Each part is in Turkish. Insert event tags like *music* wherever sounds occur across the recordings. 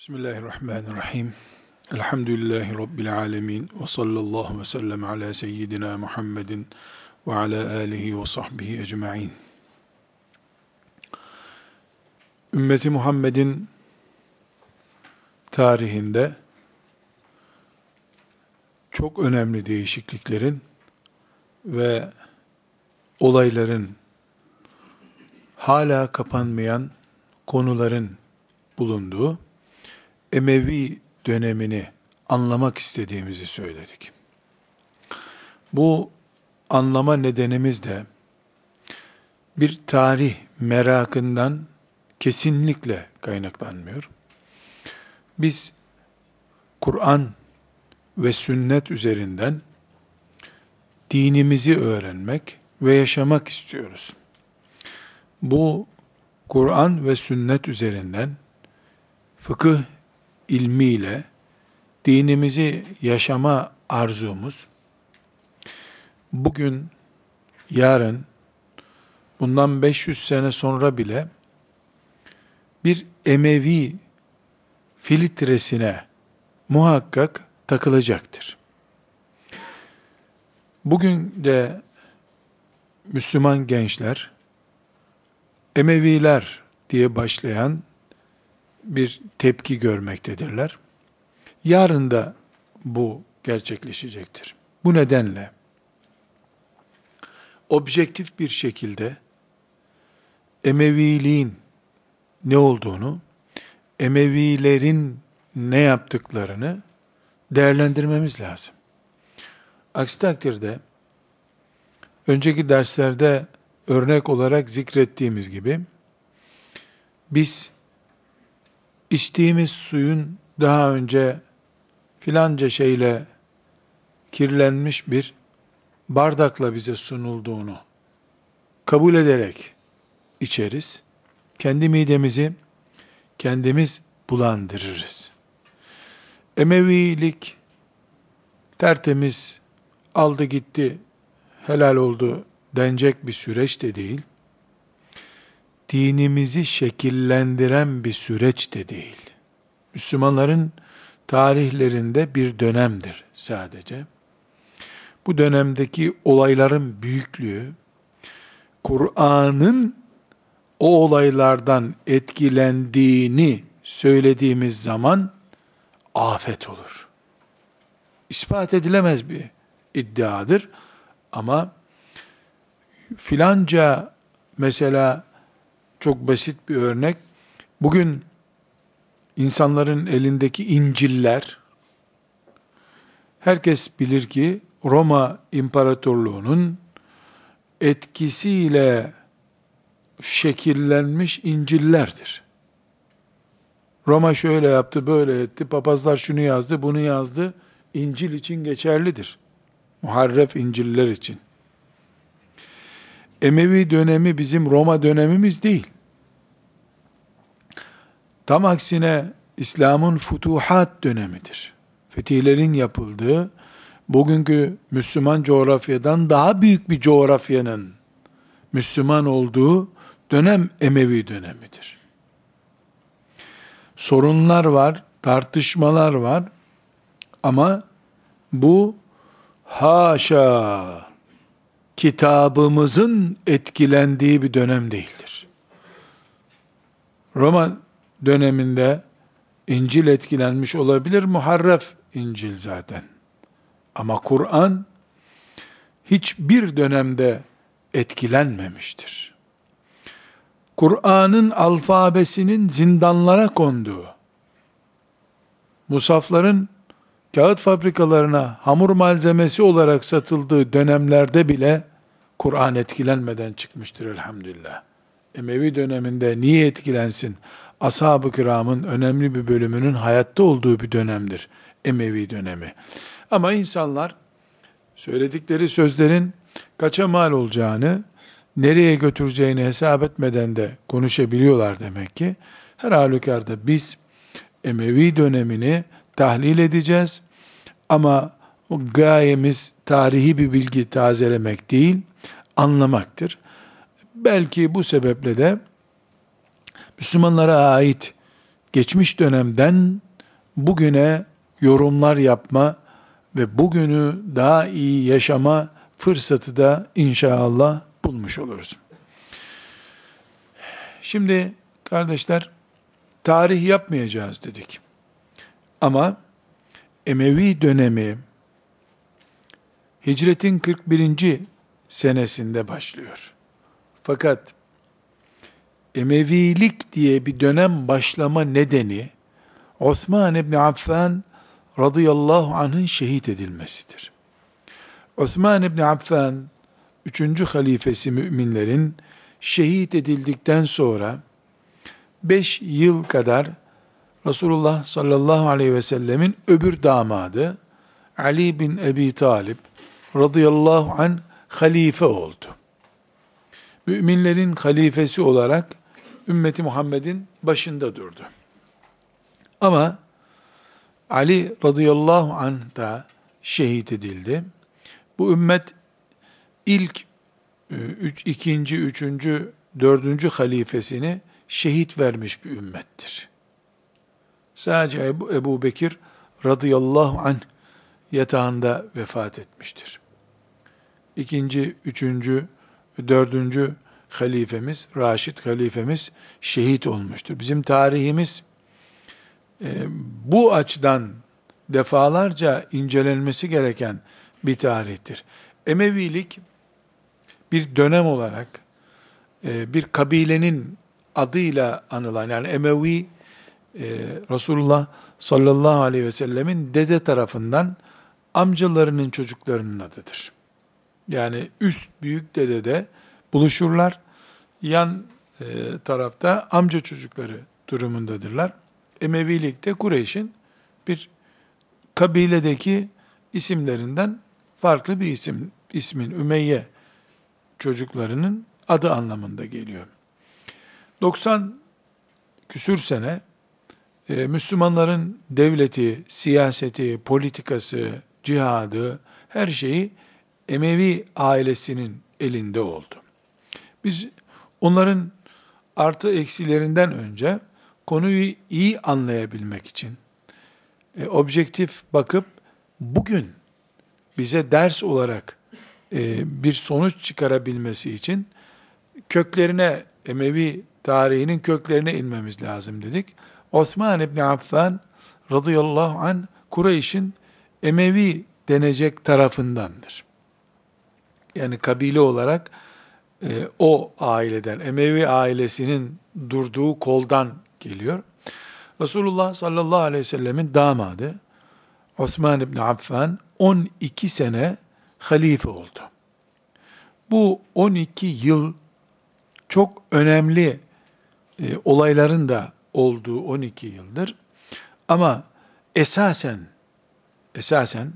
Bismillahirrahmanirrahim. Elhamdülillahi Rabbil alemin. Ve sallallahu ve sellem ala seyyidina Muhammedin ve ala alihi ve sahbihi ecma'in. Ümmeti Muhammed'in tarihinde çok önemli değişikliklerin ve olayların hala kapanmayan konuların bulunduğu Emevi dönemini anlamak istediğimizi söyledik. Bu anlama nedenimiz de bir tarih merakından kesinlikle kaynaklanmıyor. Biz Kur'an ve sünnet üzerinden dinimizi öğrenmek ve yaşamak istiyoruz. Bu Kur'an ve sünnet üzerinden fıkıh ilmiyle dinimizi yaşama arzumuz bugün, yarın, bundan 500 sene sonra bile bir Emevi filtresine muhakkak takılacaktır. Bugün de Müslüman gençler Emeviler diye başlayan bir tepki görmektedirler. Yarın da bu gerçekleşecektir. Bu nedenle objektif bir şekilde Emeviliğin ne olduğunu, Emevilerin ne yaptıklarını değerlendirmemiz lazım. Aksi takdirde önceki derslerde örnek olarak zikrettiğimiz gibi biz içtiğimiz suyun daha önce filanca şeyle kirlenmiş bir bardakla bize sunulduğunu kabul ederek içeriz. Kendi midemizi kendimiz bulandırırız. Emevilik tertemiz aldı gitti helal oldu denecek bir süreç de değil dinimizi şekillendiren bir süreç de değil. Müslümanların tarihlerinde bir dönemdir sadece. Bu dönemdeki olayların büyüklüğü, Kur'an'ın o olaylardan etkilendiğini söylediğimiz zaman afet olur. İspat edilemez bir iddiadır ama filanca mesela çok basit bir örnek. Bugün insanların elindeki İncil'ler, herkes bilir ki Roma İmparatorluğu'nun etkisiyle şekillenmiş İncil'lerdir. Roma şöyle yaptı, böyle etti, papazlar şunu yazdı, bunu yazdı. İncil için geçerlidir. Muharref İncil'ler için. Emevi dönemi bizim Roma dönemimiz değil. Tam aksine İslam'ın futuhat dönemidir. Fetihlerin yapıldığı, bugünkü Müslüman coğrafyadan daha büyük bir coğrafyanın Müslüman olduğu dönem Emevi dönemidir. Sorunlar var, tartışmalar var ama bu haşa kitabımızın etkilendiği bir dönem değildir. Roma döneminde İncil etkilenmiş olabilir, muharref İncil zaten. Ama Kur'an hiçbir dönemde etkilenmemiştir. Kur'an'ın alfabesinin zindanlara konduğu, musafların kağıt fabrikalarına hamur malzemesi olarak satıldığı dönemlerde bile Kur'an etkilenmeden çıkmıştır elhamdülillah. Emevi döneminde niye etkilensin? Ashab-ı kiramın önemli bir bölümünün hayatta olduğu bir dönemdir. Emevi dönemi. Ama insanlar söyledikleri sözlerin kaça mal olacağını, nereye götüreceğini hesap etmeden de konuşabiliyorlar demek ki. Her halükarda biz Emevi dönemini tahlil edeceğiz. Ama gayemiz tarihi bir bilgi tazelemek değil, anlamaktır. Belki bu sebeple de Müslümanlara ait geçmiş dönemden bugüne yorumlar yapma ve bugünü daha iyi yaşama fırsatı da inşallah bulmuş oluruz. Şimdi kardeşler tarih yapmayacağız dedik. Ama Emevi dönemi hicretin 41. senesinde başlıyor. Fakat Emevilik diye bir dönem başlama nedeni Osman İbni Affan radıyallahu anh'ın şehit edilmesidir. Osman İbni Affan, üçüncü halifesi müminlerin şehit edildikten sonra beş yıl kadar Resulullah sallallahu aleyhi ve sellemin öbür damadı Ali bin Ebi Talip radıyallahu an halife oldu. Müminlerin halifesi olarak ümmeti Muhammed'in başında durdu. Ama Ali radıyallahu anh da şehit edildi. Bu ümmet ilk e, üç, ikinci, üçüncü, dördüncü halifesini şehit vermiş bir ümmettir. Sadece Ebu, Ebu Bekir radıyallahu anh yatağında vefat etmiştir. İkinci, üçüncü, dördüncü halifemiz, Raşid halifemiz şehit olmuştur. Bizim tarihimiz e, bu açıdan defalarca incelenmesi gereken bir tarihtir. Emevilik bir dönem olarak e, bir kabilenin adıyla anılan yani Emevi e, Resulullah sallallahu aleyhi ve sellemin dede tarafından amcalarının çocuklarının adıdır. Yani üst büyük dede de buluşurlar. Yan e, tarafta amca çocukları durumundadırlar. Emevilikte Kureyş'in bir kabiledeki isimlerinden farklı bir isim, ismin Ümeyye çocuklarının adı anlamında geliyor. 90 küsür sene e, Müslümanların devleti, siyaseti, politikası, cihadı, her şeyi Emevi ailesinin elinde oldu. Biz onların artı eksilerinden önce konuyu iyi anlayabilmek için e, objektif bakıp bugün bize ders olarak e, bir sonuç çıkarabilmesi için köklerine Emevi tarihinin köklerine inmemiz lazım dedik. Osman İbni Affan radıyallahu an Kureyş'in Emevi denecek tarafındandır. Yani kabile olarak e, o aileden, Emevi ailesinin durduğu koldan geliyor. Resulullah sallallahu aleyhi ve sellemin damadı Osman İbni Affan 12 sene halife oldu. Bu 12 yıl çok önemli e, olayların da olduğu 12 yıldır. Ama esasen esasen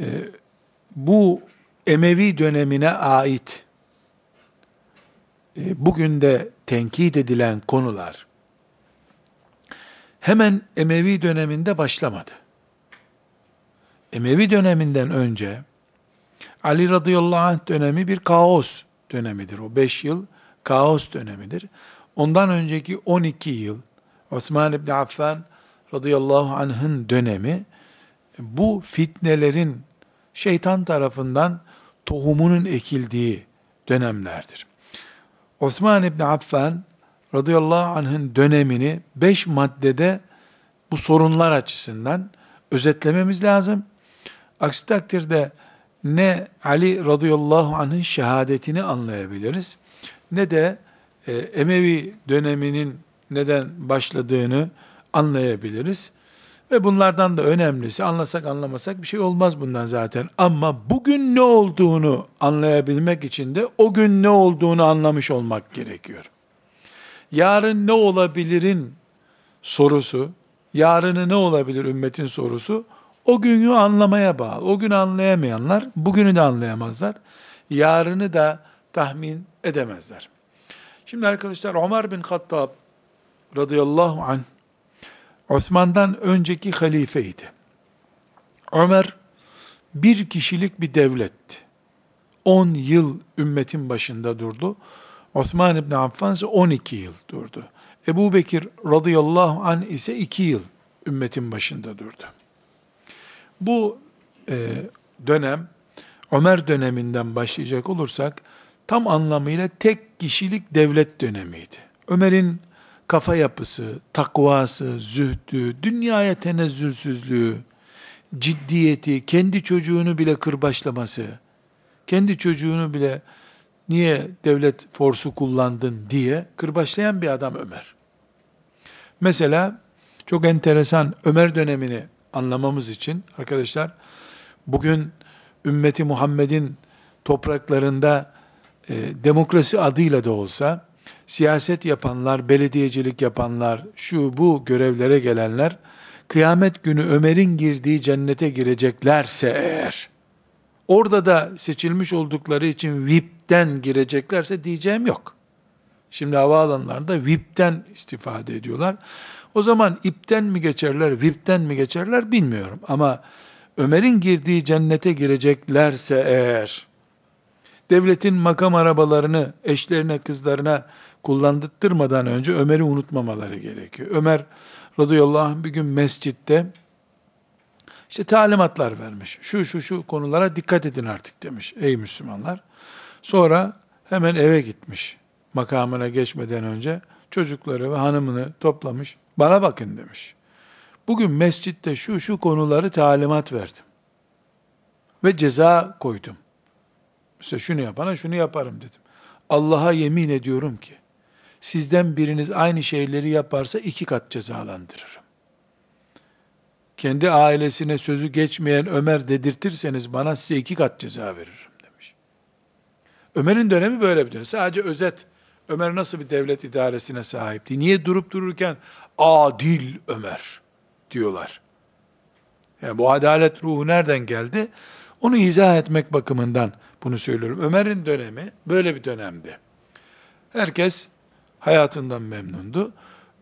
e, bu Emevi dönemine ait e, bugün de tenkit edilen konular hemen Emevi döneminde başlamadı. Emevi döneminden önce Ali radıyallahu anh dönemi bir kaos dönemidir. O beş yıl kaos dönemidir. Ondan önceki 12 yıl Osman İbni Affan radıyallahu anh'ın dönemi bu fitnelerin şeytan tarafından tohumunun ekildiği dönemlerdir. Osman İbni Affan radıyallahu anh'ın dönemini beş maddede bu sorunlar açısından özetlememiz lazım. Aksi takdirde ne Ali radıyallahu anh'ın şehadetini anlayabiliriz ne de e, Emevi döneminin neden başladığını anlayabiliriz. Ve bunlardan da önemlisi anlasak anlamasak bir şey olmaz bundan zaten. Ama bugün ne olduğunu anlayabilmek için de o gün ne olduğunu anlamış olmak gerekiyor. Yarın ne olabilirin sorusu, yarını ne olabilir ümmetin sorusu, o günü anlamaya bağlı. O günü anlayamayanlar bugünü de anlayamazlar. Yarını da tahmin edemezler. Şimdi arkadaşlar Ömer bin Hattab radıyallahu anh Osman'dan önceki halifeydi. Ömer bir kişilik bir devletti. 10 yıl ümmetin başında durdu. Osman İbni Affan ise 12 yıl durdu. Ebu Bekir radıyallahu an ise iki yıl ümmetin başında durdu. Bu e, dönem Ömer döneminden başlayacak olursak tam anlamıyla tek kişilik devlet dönemiydi. Ömer'in kafa yapısı, takvası, zühdü, dünyaya tenezzülsüzlüğü, ciddiyeti, kendi çocuğunu bile kırbaçlaması, kendi çocuğunu bile niye devlet forsu kullandın diye kırbaçlayan bir adam Ömer. Mesela çok enteresan Ömer dönemini anlamamız için arkadaşlar bugün ümmeti Muhammed'in topraklarında e, demokrasi adıyla da olsa siyaset yapanlar, belediyecilik yapanlar, şu bu görevlere gelenler kıyamet günü Ömer'in girdiği cennete gireceklerse eğer orada da seçilmiş oldukları için VIP'ten gireceklerse diyeceğim yok. Şimdi havaalanlarında VIP'ten istifade ediyorlar. O zaman ipten mi geçerler, VIP'ten mi geçerler bilmiyorum. Ama Ömer'in girdiği cennete gireceklerse eğer, devletin makam arabalarını eşlerine, kızlarına kullandırtmadan önce Ömer'i unutmamaları gerekiyor. Ömer radıyallahu anh bir gün mescitte işte talimatlar vermiş. Şu şu şu konulara dikkat edin artık demiş ey Müslümanlar. Sonra hemen eve gitmiş makamına geçmeden önce çocukları ve hanımını toplamış. Bana bakın demiş. Bugün mescitte şu şu konuları talimat verdim. Ve ceza koydum. Mesela şunu yapana şunu yaparım dedim. Allah'a yemin ediyorum ki sizden biriniz aynı şeyleri yaparsa iki kat cezalandırırım. Kendi ailesine sözü geçmeyen Ömer dedirtirseniz bana size iki kat ceza veririm demiş. Ömer'in dönemi böyle bir dönem. Sadece özet Ömer nasıl bir devlet idaresine sahipti? Niye durup dururken adil Ömer diyorlar? Yani bu adalet ruhu nereden geldi? Onu izah etmek bakımından bunu söylüyorum. Ömer'in dönemi böyle bir dönemdi. Herkes hayatından memnundu.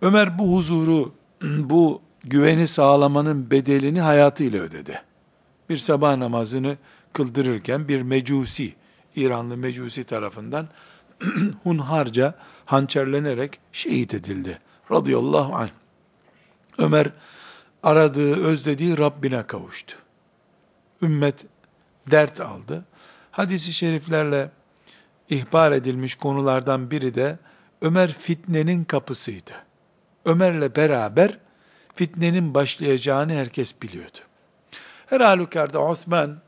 Ömer bu huzuru, *clears throat* bu güveni sağlamanın bedelini hayatıyla ödedi. Bir sabah namazını kıldırırken bir mecusi, İranlı mecusi tarafından *clears throat* hunharca hançerlenerek şehit edildi. Radıyallahu anh. Ömer aradığı, özlediği Rabbine kavuştu. Ümmet dert aldı. Hadisi şeriflerle ihbar edilmiş konulardan biri de Ömer fitnenin kapısıydı. Ömer'le beraber fitnenin başlayacağını herkes biliyordu. Her halükarda Osman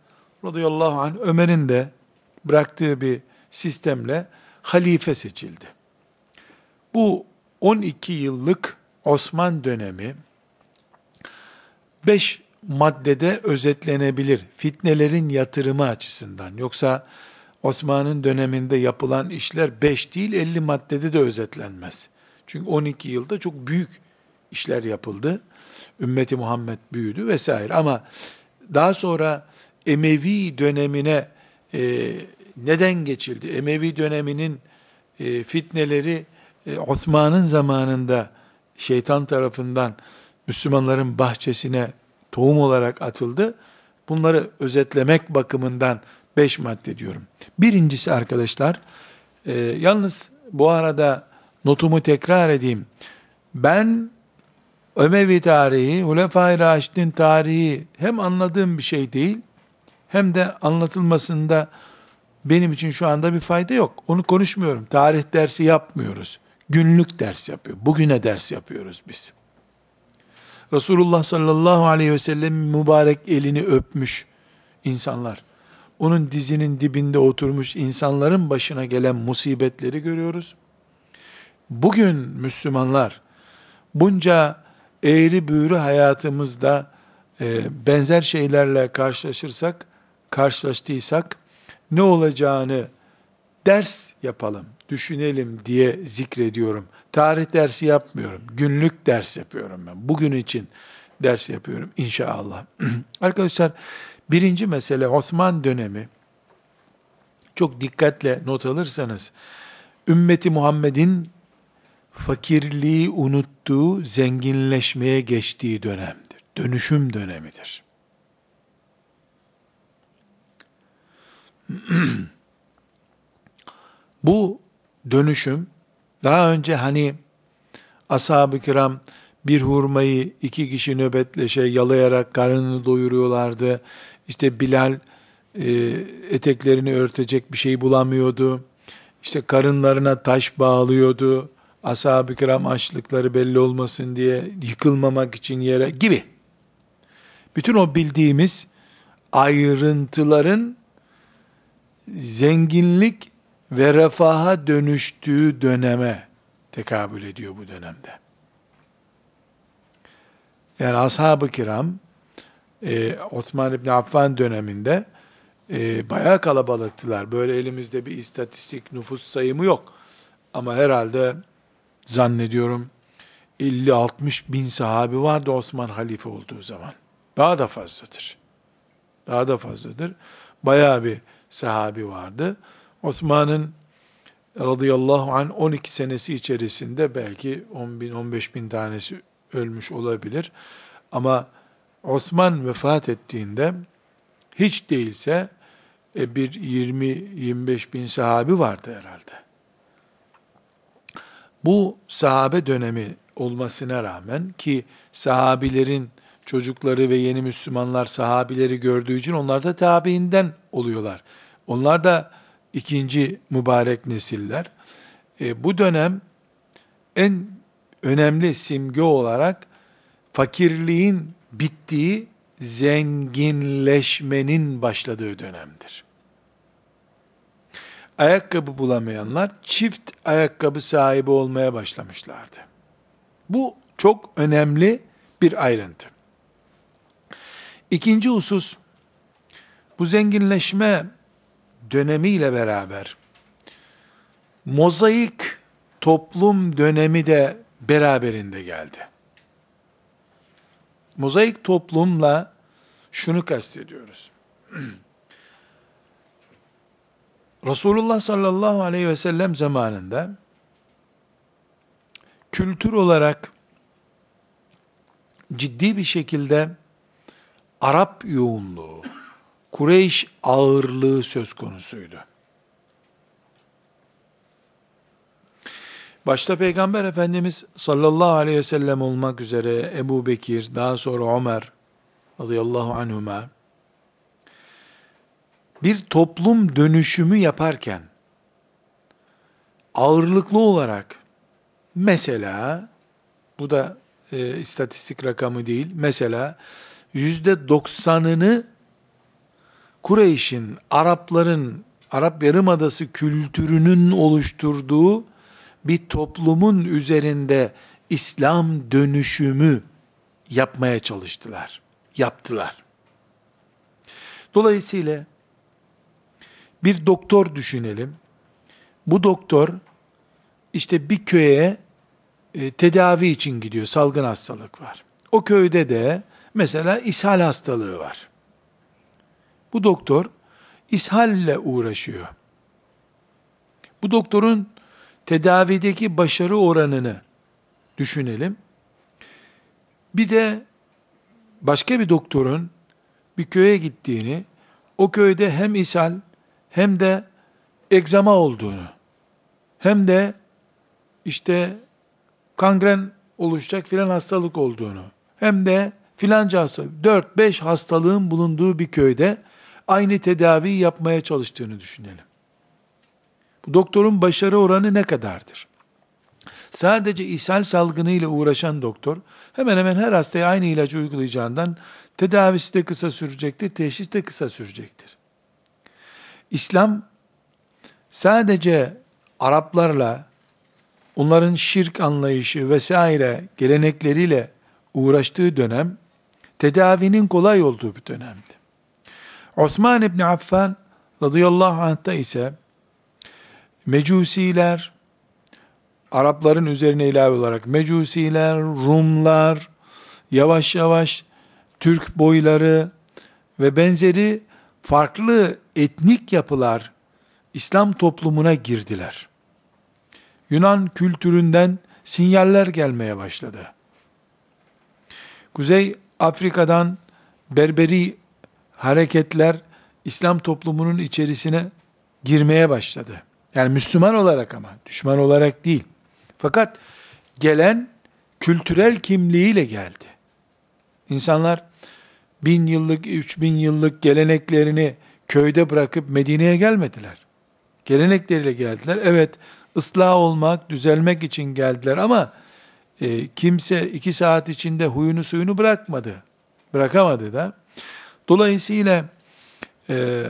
radıyallahu anh Ömer'in de bıraktığı bir sistemle halife seçildi. Bu 12 yıllık Osman dönemi 5 maddede özetlenebilir. Fitnelerin yatırımı açısından. Yoksa Osman'ın döneminde yapılan işler 5 değil 50 maddede de özetlenmez. Çünkü 12 yılda çok büyük işler yapıldı. Ümmeti Muhammed büyüdü vesaire. Ama daha sonra Emevi dönemine e, neden geçildi? Emevi döneminin e, fitneleri e, Osman'ın zamanında şeytan tarafından Müslümanların bahçesine tohum olarak atıldı. Bunları özetlemek bakımından beş madde diyorum. Birincisi arkadaşlar, e, yalnız bu arada notumu tekrar edeyim. Ben Ömevi tarihi, Hulefai Raşid'in tarihi hem anladığım bir şey değil, hem de anlatılmasında benim için şu anda bir fayda yok. Onu konuşmuyorum. Tarih dersi yapmıyoruz. Günlük ders yapıyor. Bugüne ders yapıyoruz biz. Resulullah sallallahu aleyhi ve sellem mübarek elini öpmüş insanlar. Onun dizinin dibinde oturmuş insanların başına gelen musibetleri görüyoruz. Bugün Müslümanlar bunca eğri büğrü hayatımızda e, benzer şeylerle karşılaşırsak, karşılaştıysak ne olacağını ders yapalım, düşünelim diye zikrediyorum. Tarih dersi yapmıyorum. Günlük ders yapıyorum ben. Bugün için ders yapıyorum inşallah. *clears throat* Arkadaşlar birinci mesele Osman dönemi. Çok dikkatle not alırsanız ümmeti Muhammed'in fakirliği unuttuğu, zenginleşmeye geçtiği dönemdir. Dönüşüm dönemidir. *clears throat* Bu dönüşüm daha önce hani ashab-ı kiram bir hurmayı iki kişi nöbetleşe yalayarak karnını doyuruyorlardı. İşte Bilal e, eteklerini örtecek bir şey bulamıyordu. İşte karınlarına taş bağlıyordu. Ashab-ı kiram açlıkları belli olmasın diye yıkılmamak için yere gibi. Bütün o bildiğimiz ayrıntıların zenginlik ve refaha dönüştüğü döneme tekabül ediyor bu dönemde. Yani ashab-ı kiram e, Osman İbni Affan döneminde e, bayağı kalabalıktılar. Böyle elimizde bir istatistik nüfus sayımı yok. Ama herhalde zannediyorum 50-60 bin sahabi vardı Osman halife olduğu zaman. Daha da fazladır. Daha da fazladır. Bayağı bir sahabi vardı. Osman'ın radıyallahu anh 12 senesi içerisinde belki 10 bin 15 bin tanesi ölmüş olabilir. Ama Osman vefat ettiğinde hiç değilse e, bir 20-25 bin sahabi vardı herhalde. Bu sahabe dönemi olmasına rağmen ki sahabilerin çocukları ve yeni Müslümanlar sahabileri gördüğü için onlar da tabiinden oluyorlar. Onlar da ikinci mübarek nesiller. E, bu dönem en önemli simge olarak fakirliğin bittiği, zenginleşmenin başladığı dönemdir. Ayakkabı bulamayanlar çift ayakkabı sahibi olmaya başlamışlardı. Bu çok önemli bir ayrıntı. İkinci husus, bu zenginleşme dönemiyle beraber mozaik toplum dönemi de beraberinde geldi. Mozaik toplumla şunu kastediyoruz. *clears throat* Resulullah sallallahu aleyhi ve sellem zamanında kültür olarak ciddi bir şekilde Arap yoğunluğu, Kureyş ağırlığı söz konusuydu. Başta Peygamber Efendimiz sallallahu aleyhi ve sellem olmak üzere Ebu Bekir, daha sonra Ömer radıyallahu anhuma bir toplum dönüşümü yaparken ağırlıklı olarak mesela bu da e, istatistik rakamı değil mesela yüzde doksanını Kureyş'in, Arapların, Arap Yarımadası kültürünün oluşturduğu bir toplumun üzerinde İslam dönüşümü yapmaya çalıştılar. Yaptılar. Dolayısıyla bir doktor düşünelim. Bu doktor işte bir köye e, tedavi için gidiyor. Salgın hastalık var. O köyde de mesela ishal hastalığı var. Bu doktor ishalle uğraşıyor. Bu doktorun tedavideki başarı oranını düşünelim. Bir de başka bir doktorun bir köye gittiğini, o köyde hem ishal hem de egzama olduğunu, hem de işte kangren oluşacak filan hastalık olduğunu, hem de filanca hastalık, 4-5 hastalığın bulunduğu bir köyde aynı tedavi yapmaya çalıştığını düşünelim. Bu doktorun başarı oranı ne kadardır? Sadece ishal salgını ile uğraşan doktor hemen hemen her hastaya aynı ilacı uygulayacağından tedavisi de kısa sürecektir, teşhis de kısa sürecektir. İslam sadece Araplarla onların şirk anlayışı vesaire gelenekleriyle uğraştığı dönem tedavinin kolay olduğu bir dönemdi. Osman İbni Affan radıyallahu anh'ta ise Mecusiler, Arapların üzerine ilave olarak Mecusiler, Rumlar, yavaş yavaş Türk boyları ve benzeri farklı etnik yapılar İslam toplumuna girdiler. Yunan kültüründen sinyaller gelmeye başladı. Kuzey Afrika'dan Berberi hareketler İslam toplumunun içerisine girmeye başladı. Yani Müslüman olarak ama, düşman olarak değil. Fakat gelen kültürel kimliğiyle geldi. İnsanlar bin yıllık, üç bin yıllık geleneklerini köyde bırakıp Medine'ye gelmediler. Gelenekleriyle geldiler. Evet, ıslah olmak, düzelmek için geldiler ama e, kimse iki saat içinde huyunu suyunu bırakmadı. Bırakamadı da. Dolayısıyla e,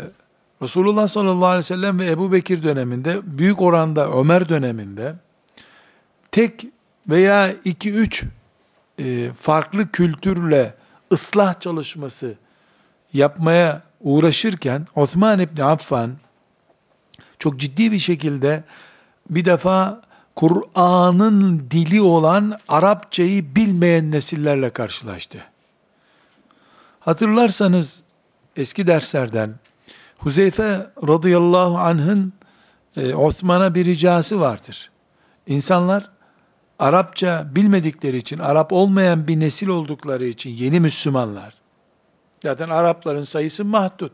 Resulullah sallallahu aleyhi ve sellem ve Ebu Bekir döneminde, büyük oranda Ömer döneminde, tek veya iki üç e, farklı kültürle ıslah çalışması yapmaya uğraşırken Osman İbni Affan çok ciddi bir şekilde bir defa Kur'an'ın dili olan Arapçayı bilmeyen nesillerle karşılaştı. Hatırlarsanız eski derslerden Huzeyfe radıyallahu anh'ın e, Osman'a bir ricası vardır. İnsanlar Arapça bilmedikleri için, Arap olmayan bir nesil oldukları için yeni Müslümanlar. Zaten Arapların sayısı mahdut.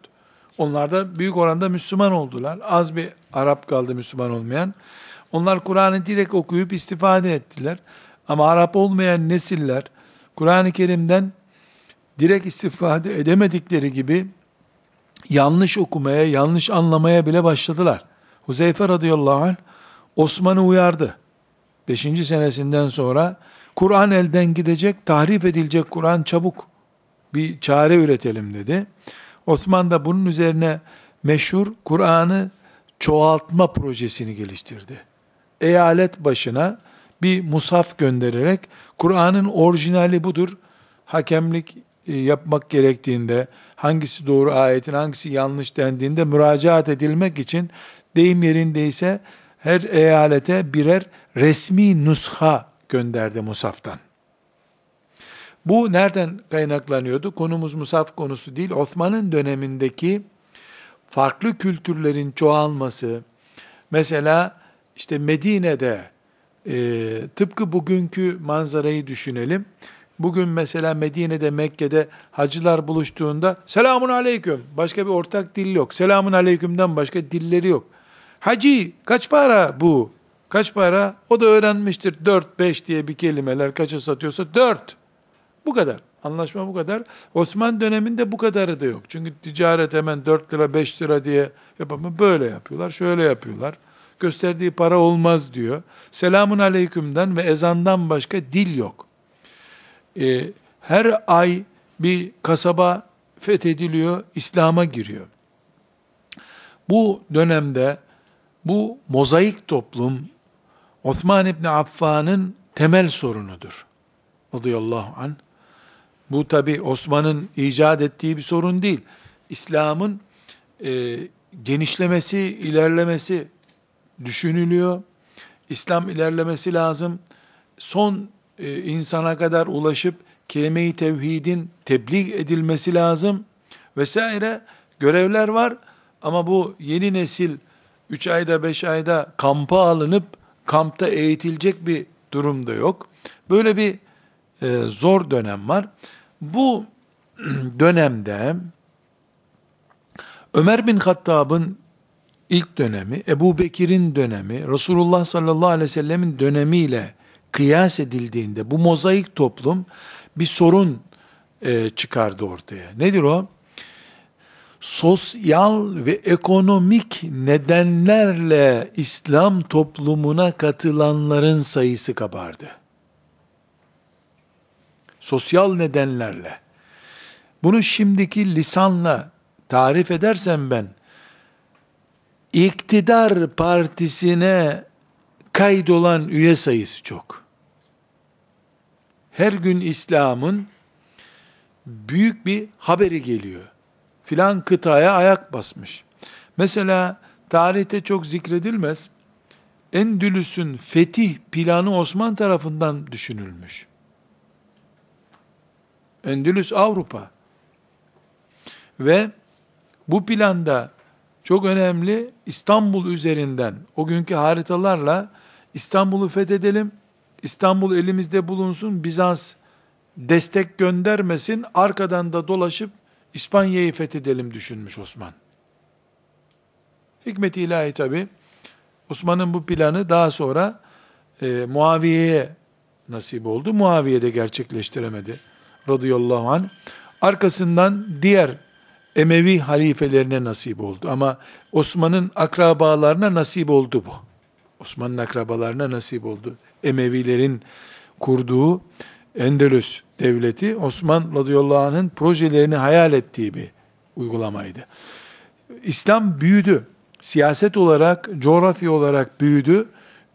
Onlar da büyük oranda Müslüman oldular. Az bir Arap kaldı Müslüman olmayan. Onlar Kur'an'ı direkt okuyup istifade ettiler. Ama Arap olmayan nesiller Kur'an-ı Kerim'den direkt istifade edemedikleri gibi yanlış okumaya, yanlış anlamaya bile başladılar. Huzeyfe radıyallahu anh Osman'ı uyardı. Beşinci senesinden sonra Kur'an elden gidecek, tahrif edilecek Kur'an çabuk bir çare üretelim dedi. Osman da bunun üzerine meşhur Kur'an'ı çoğaltma projesini geliştirdi. Eyalet başına bir musaf göndererek Kur'an'ın orijinali budur. Hakemlik e, yapmak gerektiğinde hangisi doğru ayetin hangisi yanlış dendiğinde müracaat edilmek için deyim yerindeyse her eyalete birer resmi nusha gönderdi Musaf'tan. Bu nereden kaynaklanıyordu? Konumuz Musaf konusu değil. Osman'ın dönemindeki farklı kültürlerin çoğalması, mesela işte Medine'de e, tıpkı bugünkü manzarayı düşünelim. Bugün mesela Medine'de, Mekke'de hacılar buluştuğunda selamun aleyküm. Başka bir ortak dil yok. Selamun aleykümden başka dilleri yok. Hacı kaç para bu? Kaç para? O da öğrenmiştir. 4-5 diye bir kelimeler kaça satıyorsa 4. Bu kadar. Anlaşma bu kadar. Osman döneminde bu kadarı da yok. Çünkü ticaret hemen 4 lira 5 lira diye yapamıyor. Böyle yapıyorlar. Şöyle yapıyorlar. Gösterdiği para olmaz diyor. Selamun aleykümden ve ezandan başka dil yok. Ee, her ay bir kasaba fethediliyor, İslam'a giriyor. Bu dönemde bu mozaik toplum Osman İbni Affan'ın temel sorunudur. Radıyallahu anh. Bu tabi Osman'ın icat ettiği bir sorun değil. İslam'ın e, genişlemesi, ilerlemesi düşünülüyor. İslam ilerlemesi lazım. Son e, insana kadar ulaşıp kelime-i tevhidin tebliğ edilmesi lazım vesaire görevler var ama bu yeni nesil 3 ayda 5 ayda kampa alınıp kampta eğitilecek bir durumda yok. Böyle bir e, zor dönem var. Bu *clears throat* dönemde Ömer bin Hattab'ın ilk dönemi, Ebu Bekir'in dönemi, Resulullah sallallahu aleyhi ve sellemin dönemiyle kıyas edildiğinde bu mozaik toplum bir sorun e, çıkardı ortaya. Nedir o? Sosyal ve ekonomik nedenlerle İslam toplumuna katılanların sayısı kabardı sosyal nedenlerle, bunu şimdiki lisanla tarif edersem ben, iktidar partisine kaydolan üye sayısı çok. Her gün İslam'ın büyük bir haberi geliyor. Filan kıtaya ayak basmış. Mesela tarihte çok zikredilmez. Endülüs'ün fetih planı Osman tarafından düşünülmüş. Endülüs Avrupa. Ve bu planda çok önemli İstanbul üzerinden o günkü haritalarla İstanbul'u fethedelim. İstanbul elimizde bulunsun. Bizans destek göndermesin. Arkadan da dolaşıp İspanya'yı fethedelim düşünmüş Osman. Hikmet ilahi tabi. Osman'ın bu planı daha sonra e, Muaviye'ye nasip oldu. Muaviye de gerçekleştiremedi. Radıyallahu anh. Arkasından diğer Emevi halifelerine nasip oldu. Ama Osman'ın akrabalarına nasip oldu bu. Osman'ın akrabalarına nasip oldu. Emevilerin kurduğu Endülüs devleti Osman radıyallahu anh'ın projelerini hayal ettiği bir uygulamaydı. İslam büyüdü. Siyaset olarak, coğrafya olarak büyüdü.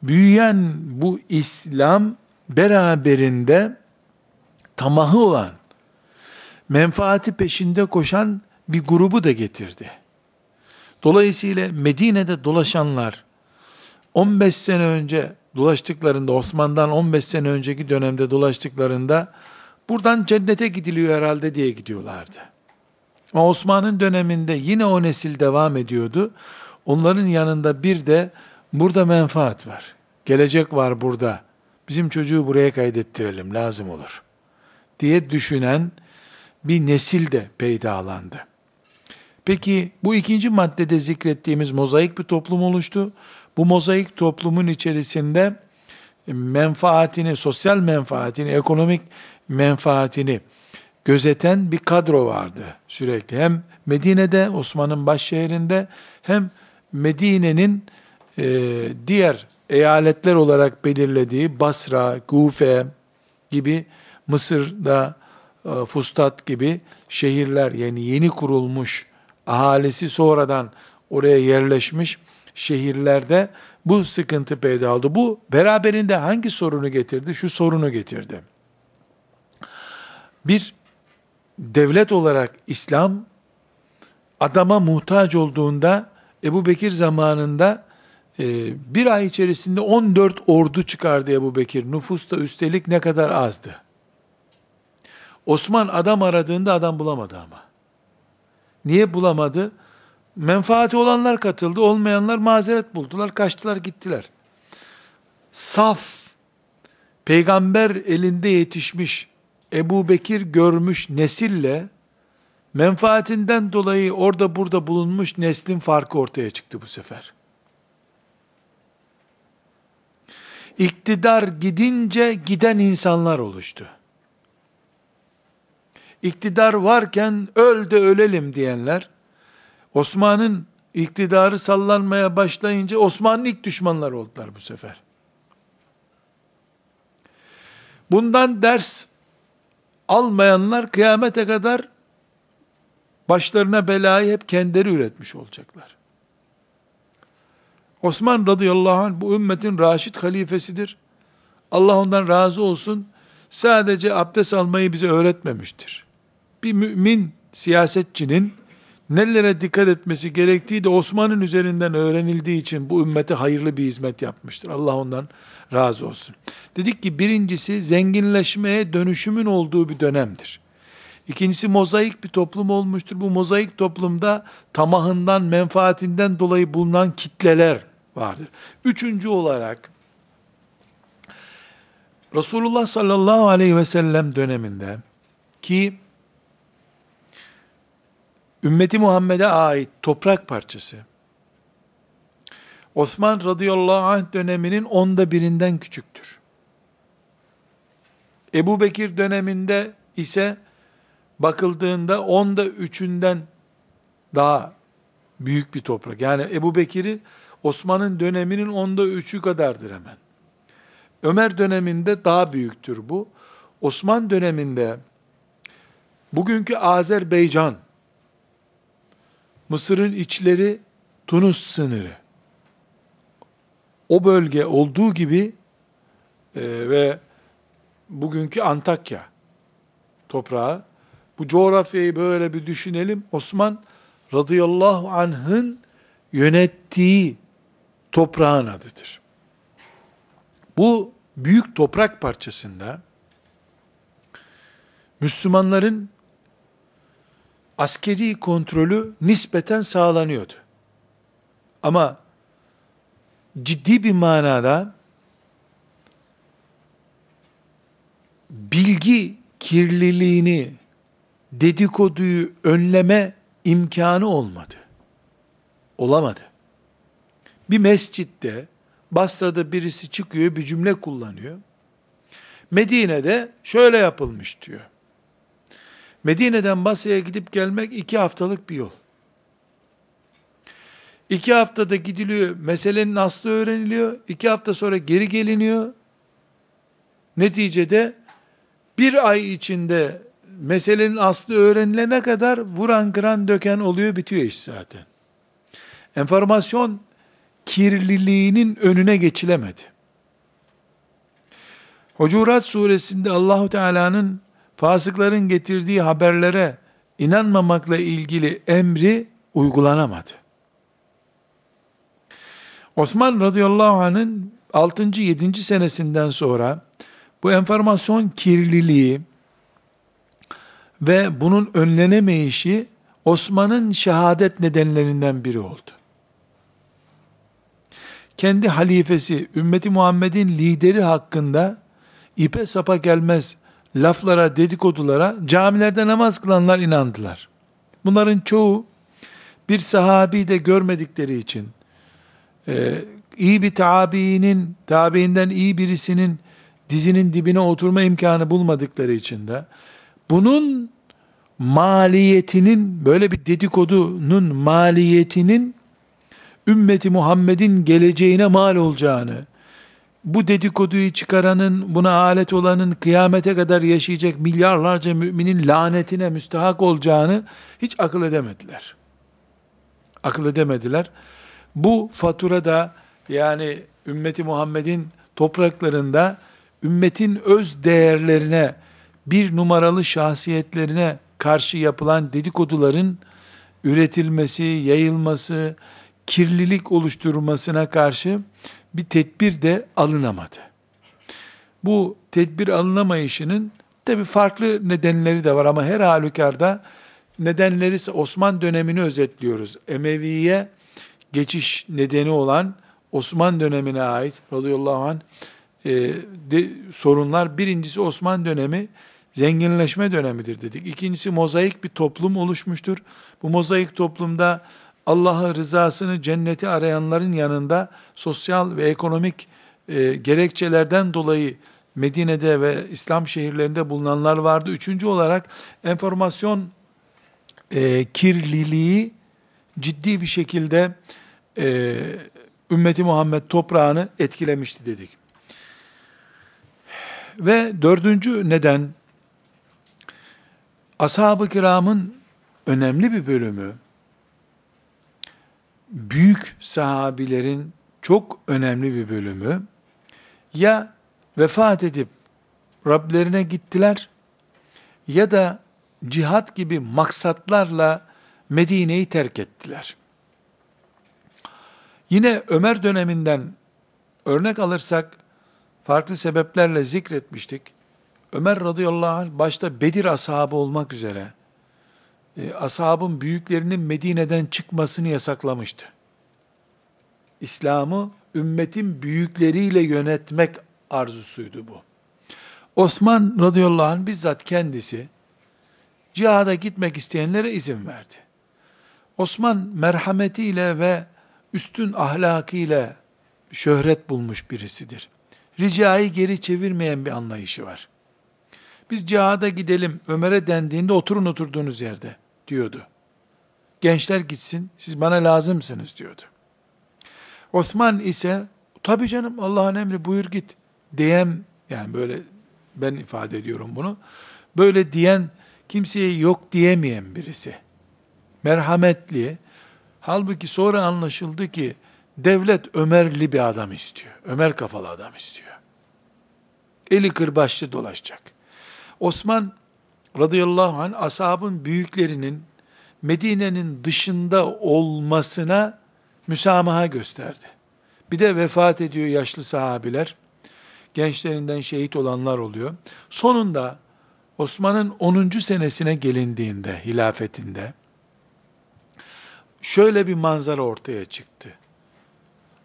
Büyüyen bu İslam beraberinde tamahı olan, menfaati peşinde koşan bir grubu da getirdi. Dolayısıyla Medine'de dolaşanlar 15 sene önce dolaştıklarında Osman'dan 15 sene önceki dönemde dolaştıklarında buradan cennete gidiliyor herhalde diye gidiyorlardı. Ama Osman'ın döneminde yine o nesil devam ediyordu. Onların yanında bir de burada menfaat var. Gelecek var burada. Bizim çocuğu buraya kaydettirelim lazım olur. Diye düşünen bir nesil de peydalandı. Peki bu ikinci maddede zikrettiğimiz mozaik bir toplum oluştu. Bu mozaik toplumun içerisinde menfaatini, sosyal menfaatini, ekonomik menfaatini gözeten bir kadro vardı sürekli. Hem Medine'de, Osman'ın baş şehrinde hem Medine'nin e, diğer eyaletler olarak belirlediği Basra, Kufe gibi Mısır'da e, Fustat gibi şehirler yani yeni kurulmuş ahalisi sonradan oraya yerleşmiş şehirlerde bu sıkıntı peyda oldu. Bu beraberinde hangi sorunu getirdi? Şu sorunu getirdi. Bir, devlet olarak İslam adama muhtaç olduğunda Ebu Bekir zamanında e, bir ay içerisinde 14 ordu çıkardı Ebu Bekir. Nüfus da üstelik ne kadar azdı. Osman adam aradığında adam bulamadı ama. Niye bulamadı? Menfaati olanlar katıldı, olmayanlar mazeret buldular, kaçtılar gittiler. Saf, peygamber elinde yetişmiş, Ebu Bekir görmüş nesille, menfaatinden dolayı orada burada bulunmuş neslin farkı ortaya çıktı bu sefer. İktidar gidince giden insanlar oluştu. İktidar varken öl de ölelim diyenler, Osman'ın iktidarı sallanmaya başlayınca Osman'ın ilk düşmanları oldular bu sefer. Bundan ders almayanlar kıyamete kadar başlarına belayı hep kendileri üretmiş olacaklar. Osman radıyallahu anh bu ümmetin raşit halifesidir. Allah ondan razı olsun. Sadece abdest almayı bize öğretmemiştir. Bir mümin siyasetçinin nelere dikkat etmesi gerektiği de Osman'ın üzerinden öğrenildiği için bu ümmete hayırlı bir hizmet yapmıştır. Allah ondan razı olsun. Dedik ki birincisi zenginleşmeye dönüşümün olduğu bir dönemdir. İkincisi mozaik bir toplum olmuştur. Bu mozaik toplumda tamahından, menfaatinden dolayı bulunan kitleler vardır. Üçüncü olarak Resulullah sallallahu aleyhi ve sellem döneminde ki ümmeti Muhammed'e ait toprak parçası Osman radıyallahu anh döneminin onda birinden küçüktür. Ebu Bekir döneminde ise bakıldığında onda üçünden daha büyük bir toprak. Yani Ebu Bekir'i Osman'ın döneminin onda üçü kadardır hemen. Ömer döneminde daha büyüktür bu. Osman döneminde bugünkü Azerbaycan, Mısır'ın içleri Tunus sınırı, o bölge olduğu gibi e, ve bugünkü Antakya toprağı, bu coğrafyayı böyle bir düşünelim. Osman radıyallahu anh'ın yönettiği toprağın adıdır. Bu büyük toprak parçasında Müslümanların askeri kontrolü nispeten sağlanıyordu. Ama ciddi bir manada bilgi kirliliğini, dedikoduyu önleme imkanı olmadı. Olamadı. Bir mescitte Basra'da birisi çıkıyor bir cümle kullanıyor. Medine'de şöyle yapılmış diyor. Medine'den Basra'ya gidip gelmek iki haftalık bir yol. İki haftada gidiliyor, meselenin aslı öğreniliyor. İki hafta sonra geri geliniyor. Neticede bir ay içinde meselenin aslı öğrenilene kadar vuran kıran döken oluyor bitiyor iş zaten. Enformasyon kirliliğinin önüne geçilemedi. Hucurat suresinde Allahu Teala'nın fasıkların getirdiği haberlere inanmamakla ilgili emri uygulanamadı. Osman radıyallahu anh'ın 6. 7. senesinden sonra bu enformasyon kirliliği ve bunun önlenemeyişi Osman'ın şehadet nedenlerinden biri oldu. Kendi halifesi, ümmeti Muhammed'in lideri hakkında ipe sapa gelmez laflara, dedikodulara camilerde namaz kılanlar inandılar. Bunların çoğu bir sahabi de görmedikleri için, e, iyi bir tabiinin, tabiinden iyi birisinin dizinin dibine oturma imkanı bulmadıkları için de, bunun maliyetinin, böyle bir dedikodunun maliyetinin, ümmeti Muhammed'in geleceğine mal olacağını, bu dedikoduyu çıkaranın, buna alet olanın kıyamete kadar yaşayacak milyarlarca müminin lanetine müstahak olacağını hiç akıl edemediler. Akıl edemediler. Bu faturada yani ümmeti Muhammed'in topraklarında ümmetin öz değerlerine, bir numaralı şahsiyetlerine karşı yapılan dedikoduların üretilmesi, yayılması, kirlilik oluşturmasına karşı bir tedbir de alınamadı. Bu tedbir alınamayışının tabi farklı nedenleri de var ama her halükarda nedenleri ise Osman dönemini özetliyoruz. Emeviye geçiş nedeni olan Osman dönemine ait radıyallahu anh e, de, sorunlar birincisi Osman dönemi zenginleşme dönemidir dedik. İkincisi mozaik bir toplum oluşmuştur. Bu mozaik toplumda Allah'ı rızasını cenneti arayanların yanında sosyal ve ekonomik e, gerekçelerden dolayı Medine'de ve İslam şehirlerinde bulunanlar vardı. Üçüncü olarak enformasyon e, kirliliği ciddi bir şekilde e, ümmeti Muhammed toprağını etkilemişti dedik. Ve dördüncü neden ashab-ı kiramın önemli bir bölümü büyük sahabilerin çok önemli bir bölümü ya vefat edip Rablerine gittiler ya da cihat gibi maksatlarla Medine'yi terk ettiler. Yine Ömer döneminden örnek alırsak farklı sebeplerle zikretmiştik. Ömer radıyallahu anh başta Bedir ashabı olmak üzere e, ashabın büyüklerinin Medine'den çıkmasını yasaklamıştı. İslam'ı ümmetin büyükleriyle yönetmek arzusuydu bu. Osman radıyallahu anh bizzat kendisi cihada gitmek isteyenlere izin verdi. Osman merhametiyle ve üstün ahlakıyla şöhret bulmuş birisidir. Ricayı geri çevirmeyen bir anlayışı var. Biz cihada gidelim, Ömer'e dendiğinde oturun oturduğunuz yerde diyordu. Gençler gitsin, siz bana lazımsınız diyordu. Osman ise, tabi canım Allah'ın emri buyur git diyen, yani böyle ben ifade ediyorum bunu, böyle diyen kimseye yok diyemeyen birisi. Merhametli, halbuki sonra anlaşıldı ki, devlet Ömerli bir adam istiyor. Ömer kafalı adam istiyor. Eli kırbaçlı dolaşacak. Osman radıyallahu anh ashabın büyüklerinin Medine'nin dışında olmasına müsamaha gösterdi. Bir de vefat ediyor yaşlı sahabiler. Gençlerinden şehit olanlar oluyor. Sonunda Osman'ın 10. senesine gelindiğinde, hilafetinde, şöyle bir manzara ortaya çıktı.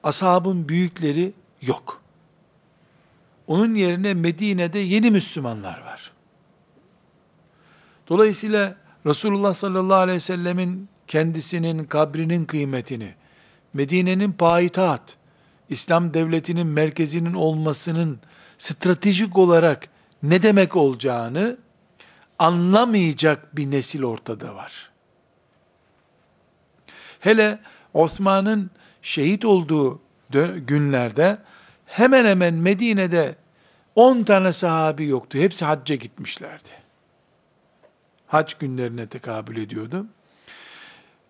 Ashabın büyükleri yok. Onun yerine Medine'de yeni Müslümanlar var. Dolayısıyla Resulullah sallallahu aleyhi ve sellemin kendisinin kabrinin kıymetini, Medine'nin payitaht, İslam devletinin merkezinin olmasının stratejik olarak ne demek olacağını anlamayacak bir nesil ortada var. Hele Osman'ın şehit olduğu günlerde hemen hemen Medine'de 10 tane sahabi yoktu. Hepsi hacca gitmişlerdi. Hac günlerine tekabül ediyordu.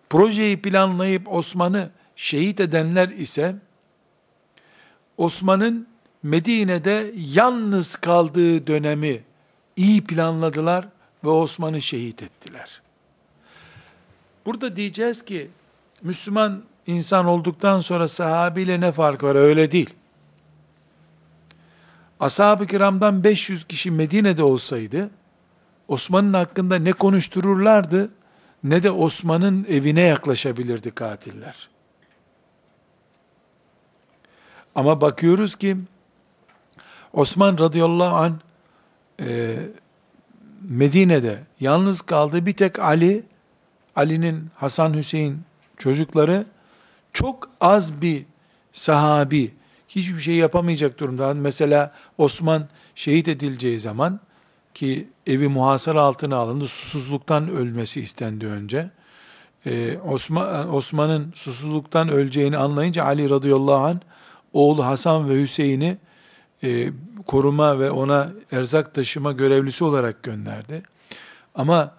Projeyi planlayıp Osman'ı şehit edenler ise Osman'ın Medine'de yalnız kaldığı dönemi iyi planladılar ve Osman'ı şehit ettiler. Burada diyeceğiz ki Müslüman insan olduktan sonra sahabiyle ne fark var? Öyle değil. Ashab-ı kiramdan 500 kişi Medine'de olsaydı, Osman'ın hakkında ne konuştururlardı, ne de Osman'ın evine yaklaşabilirdi katiller. Ama bakıyoruz ki, Osman radıyallahu an e, Medine'de yalnız kaldı. Bir tek Ali, Ali'nin Hasan Hüseyin çocukları çok az bir sahabi, hiçbir şey yapamayacak durumda. Mesela Osman şehit edileceği zaman ki evi muhasara altına alındı, susuzluktan ölmesi istendi önce. Ee, Osman Osman'ın susuzluktan öleceğini anlayınca Ali radıyallahu anh oğlu Hasan ve Hüseyin'i e, koruma ve ona erzak taşıma görevlisi olarak gönderdi. Ama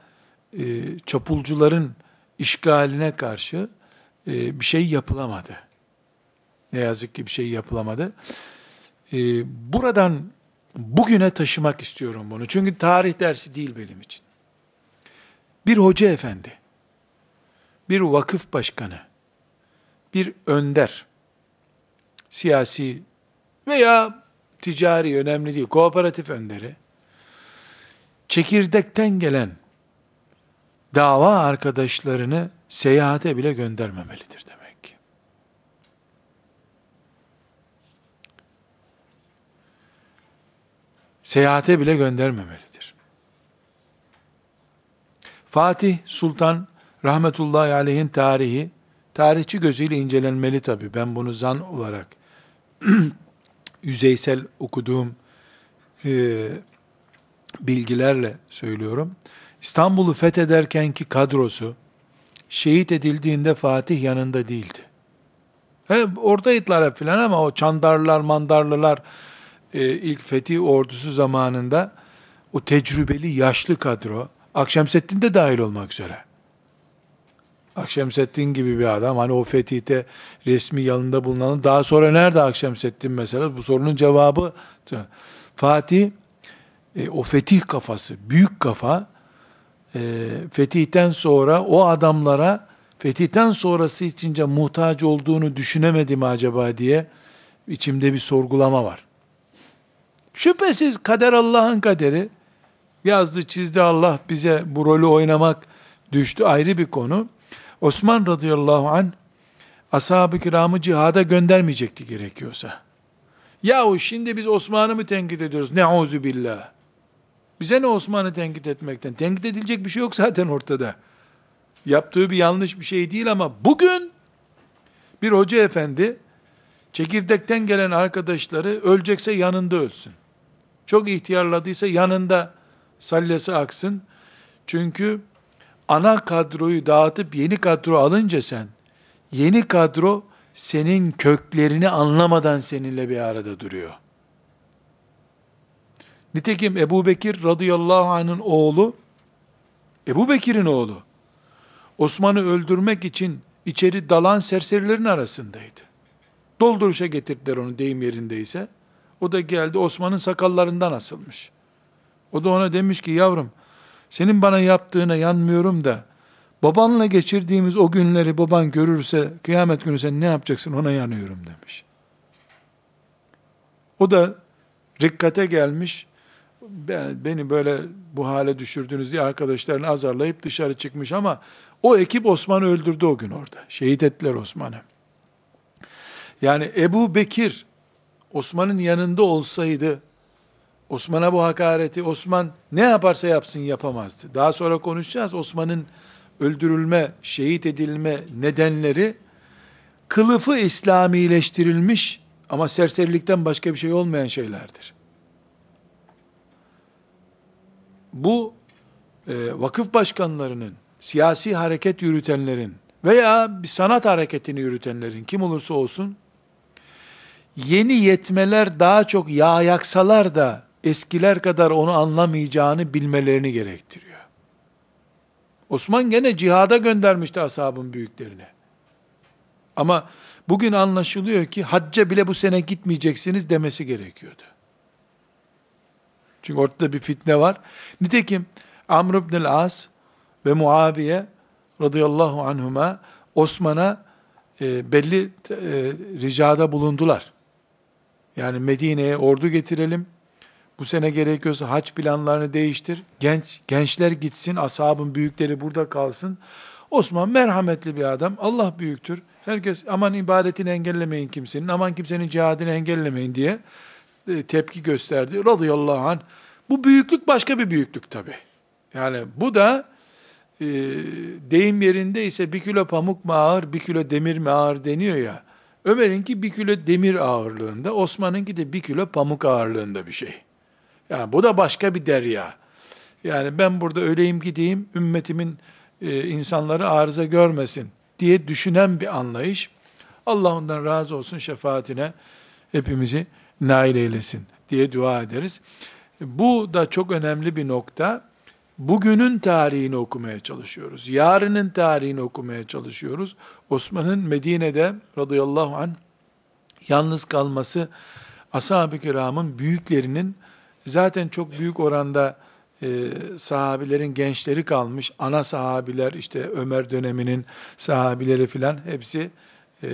e, çapulcuların işgaline karşı e, bir şey yapılamadı. Ne yazık ki bir şey yapılamadı. E, buradan bugüne taşımak istiyorum bunu. Çünkü tarih dersi değil benim için. Bir hoca efendi, bir vakıf başkanı, bir önder, siyasi veya ticari önemli değil, kooperatif önderi, çekirdekten gelen dava arkadaşlarını seyahate bile göndermemelidir demek ki. Seyahate bile göndermemelidir. Fatih Sultan rahmetullahi aleyhin tarihi tarihçi gözüyle incelenmeli tabi. Ben bunu zan olarak *clears throat* yüzeysel okuduğum e, bilgilerle söylüyorum. İstanbul'u fethederkenki kadrosu şehit edildiğinde Fatih yanında değildi. He, oradaydılar hep filan ama o Çandarlılar, Mandarlılar ilk fetih ordusu zamanında o tecrübeli yaşlı kadro Akşemseddin de dahil olmak üzere. Akşemseddin gibi bir adam hani o fetihte resmi yanında bulunan daha sonra nerede Akşemseddin mesela bu sorunun cevabı Fatih e, o fetih kafası büyük kafa e, fetihten sonra o adamlara fetihten sonrası içince muhtaç olduğunu düşünemedim acaba diye içimde bir sorgulama var. Şüphesiz kader Allah'ın kaderi. Yazdı çizdi Allah bize bu rolü oynamak düştü ayrı bir konu. Osman radıyallahu an ashab-ı kiramı cihada göndermeyecekti gerekiyorsa. Yahu şimdi biz Osman'ı mı tenkit ediyoruz? Neuzu billah. Bize ne Osman'ı tenkit etmekten? Tenkit edilecek bir şey yok zaten ortada. Yaptığı bir yanlış bir şey değil ama bugün bir hoca efendi çekirdekten gelen arkadaşları ölecekse yanında ölsün. Çok ihtiyarladıysa yanında sallesi aksın. Çünkü ana kadroyu dağıtıp yeni kadro alınca sen, yeni kadro senin köklerini anlamadan seninle bir arada duruyor. Nitekim Ebu Bekir radıyallahu anh'ın oğlu, Ebu Bekir'in oğlu, Osman'ı öldürmek için içeri dalan serserilerin arasındaydı. Dolduruşa getirdiler onu deyim yerindeyse. O da geldi Osman'ın sakallarından asılmış. O da ona demiş ki yavrum senin bana yaptığına yanmıyorum da babanla geçirdiğimiz o günleri baban görürse kıyamet günü sen ne yapacaksın ona yanıyorum demiş. O da rikkate gelmiş beni böyle bu hale düşürdünüz diye arkadaşlarını azarlayıp dışarı çıkmış ama o ekip Osman'ı öldürdü o gün orada. Şehit ettiler Osman'ı. Yani Ebu Bekir Osman'ın yanında olsaydı Osman'a bu hakareti Osman ne yaparsa yapsın yapamazdı. Daha sonra konuşacağız. Osman'ın öldürülme, şehit edilme nedenleri kılıfı İslamileştirilmiş ama serserilikten başka bir şey olmayan şeylerdir. bu e, vakıf başkanlarının, siyasi hareket yürütenlerin veya bir sanat hareketini yürütenlerin kim olursa olsun yeni yetmeler daha çok yağ yaksalar da eskiler kadar onu anlamayacağını bilmelerini gerektiriyor. Osman gene cihada göndermişti ashabın büyüklerini. Ama bugün anlaşılıyor ki hacca bile bu sene gitmeyeceksiniz demesi gerekiyordu. Çünkü ortada bir fitne var. Nitekim Amr ibn as ve Muaviye radıyallahu anhuma Osman'a e, belli e, ricada bulundular. Yani Medine'ye ordu getirelim. Bu sene gerekiyorsa haç planlarını değiştir. Genç gençler gitsin, ashabın büyükleri burada kalsın. Osman merhametli bir adam. Allah büyüktür. Herkes aman ibadetini engellemeyin kimsenin, aman kimsenin cihadını engellemeyin diye e, tepki gösterdi. Radıyallahu anh. Bu büyüklük başka bir büyüklük tabi. Yani bu da e, deyim yerinde ise bir kilo pamuk mu ağır, bir kilo demir mi ağır deniyor ya. Ömer'inki bir kilo demir ağırlığında, Osman'ınki de bir kilo pamuk ağırlığında bir şey. Yani bu da başka bir derya. Yani ben burada öleyim gideyim, ümmetimin e, insanları arıza görmesin diye düşünen bir anlayış. Allah ondan razı olsun şefaatine hepimizi nail eylesin diye dua ederiz. Bu da çok önemli bir nokta. Bugünün tarihini okumaya çalışıyoruz. Yarının tarihini okumaya çalışıyoruz. Osman'ın Medine'de radıyallahu an yalnız kalması ashab-ı kiramın büyüklerinin zaten çok büyük oranda e, sahabilerin gençleri kalmış. Ana sahabiler işte Ömer döneminin sahabileri filan hepsi e,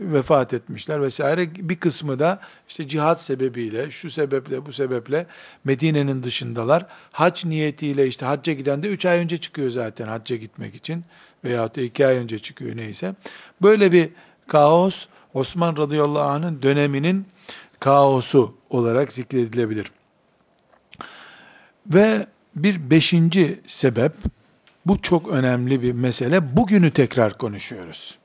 vefat etmişler vesaire. Bir kısmı da işte cihat sebebiyle, şu sebeple, bu sebeple Medine'nin dışındalar. Hac niyetiyle işte hacca giden de 3 ay önce çıkıyor zaten hacca gitmek için veyahut da 2 ay önce çıkıyor neyse. Böyle bir kaos Osman radıyallahu anh'ın döneminin kaosu olarak zikredilebilir. Ve bir beşinci sebep, bu çok önemli bir mesele, bugünü tekrar konuşuyoruz.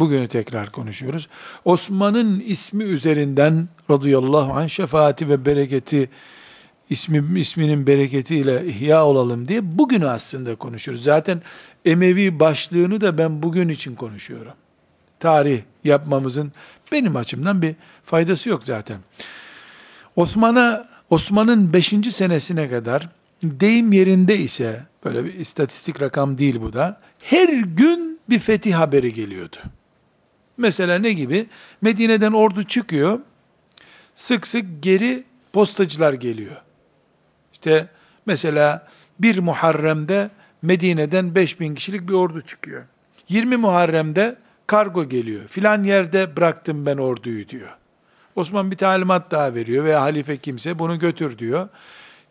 Bugünü tekrar konuşuyoruz. Osman'ın ismi üzerinden radıyallahu anh şefaati ve bereketi ismi, isminin bereketiyle ihya olalım diye bugünü aslında konuşuyoruz. Zaten Emevi başlığını da ben bugün için konuşuyorum. Tarih yapmamızın benim açımdan bir faydası yok zaten. Osman'a Osman'ın 5. senesine kadar deyim yerinde ise böyle bir istatistik rakam değil bu da her gün bir fetih haberi geliyordu. Mesela ne gibi? Medine'den ordu çıkıyor. Sık sık geri postacılar geliyor. İşte mesela bir Muharrem'de Medine'den 5000 kişilik bir ordu çıkıyor. 20 Muharrem'de kargo geliyor. Filan yerde bıraktım ben orduyu diyor. Osman bir talimat daha veriyor veya halife kimse bunu götür diyor.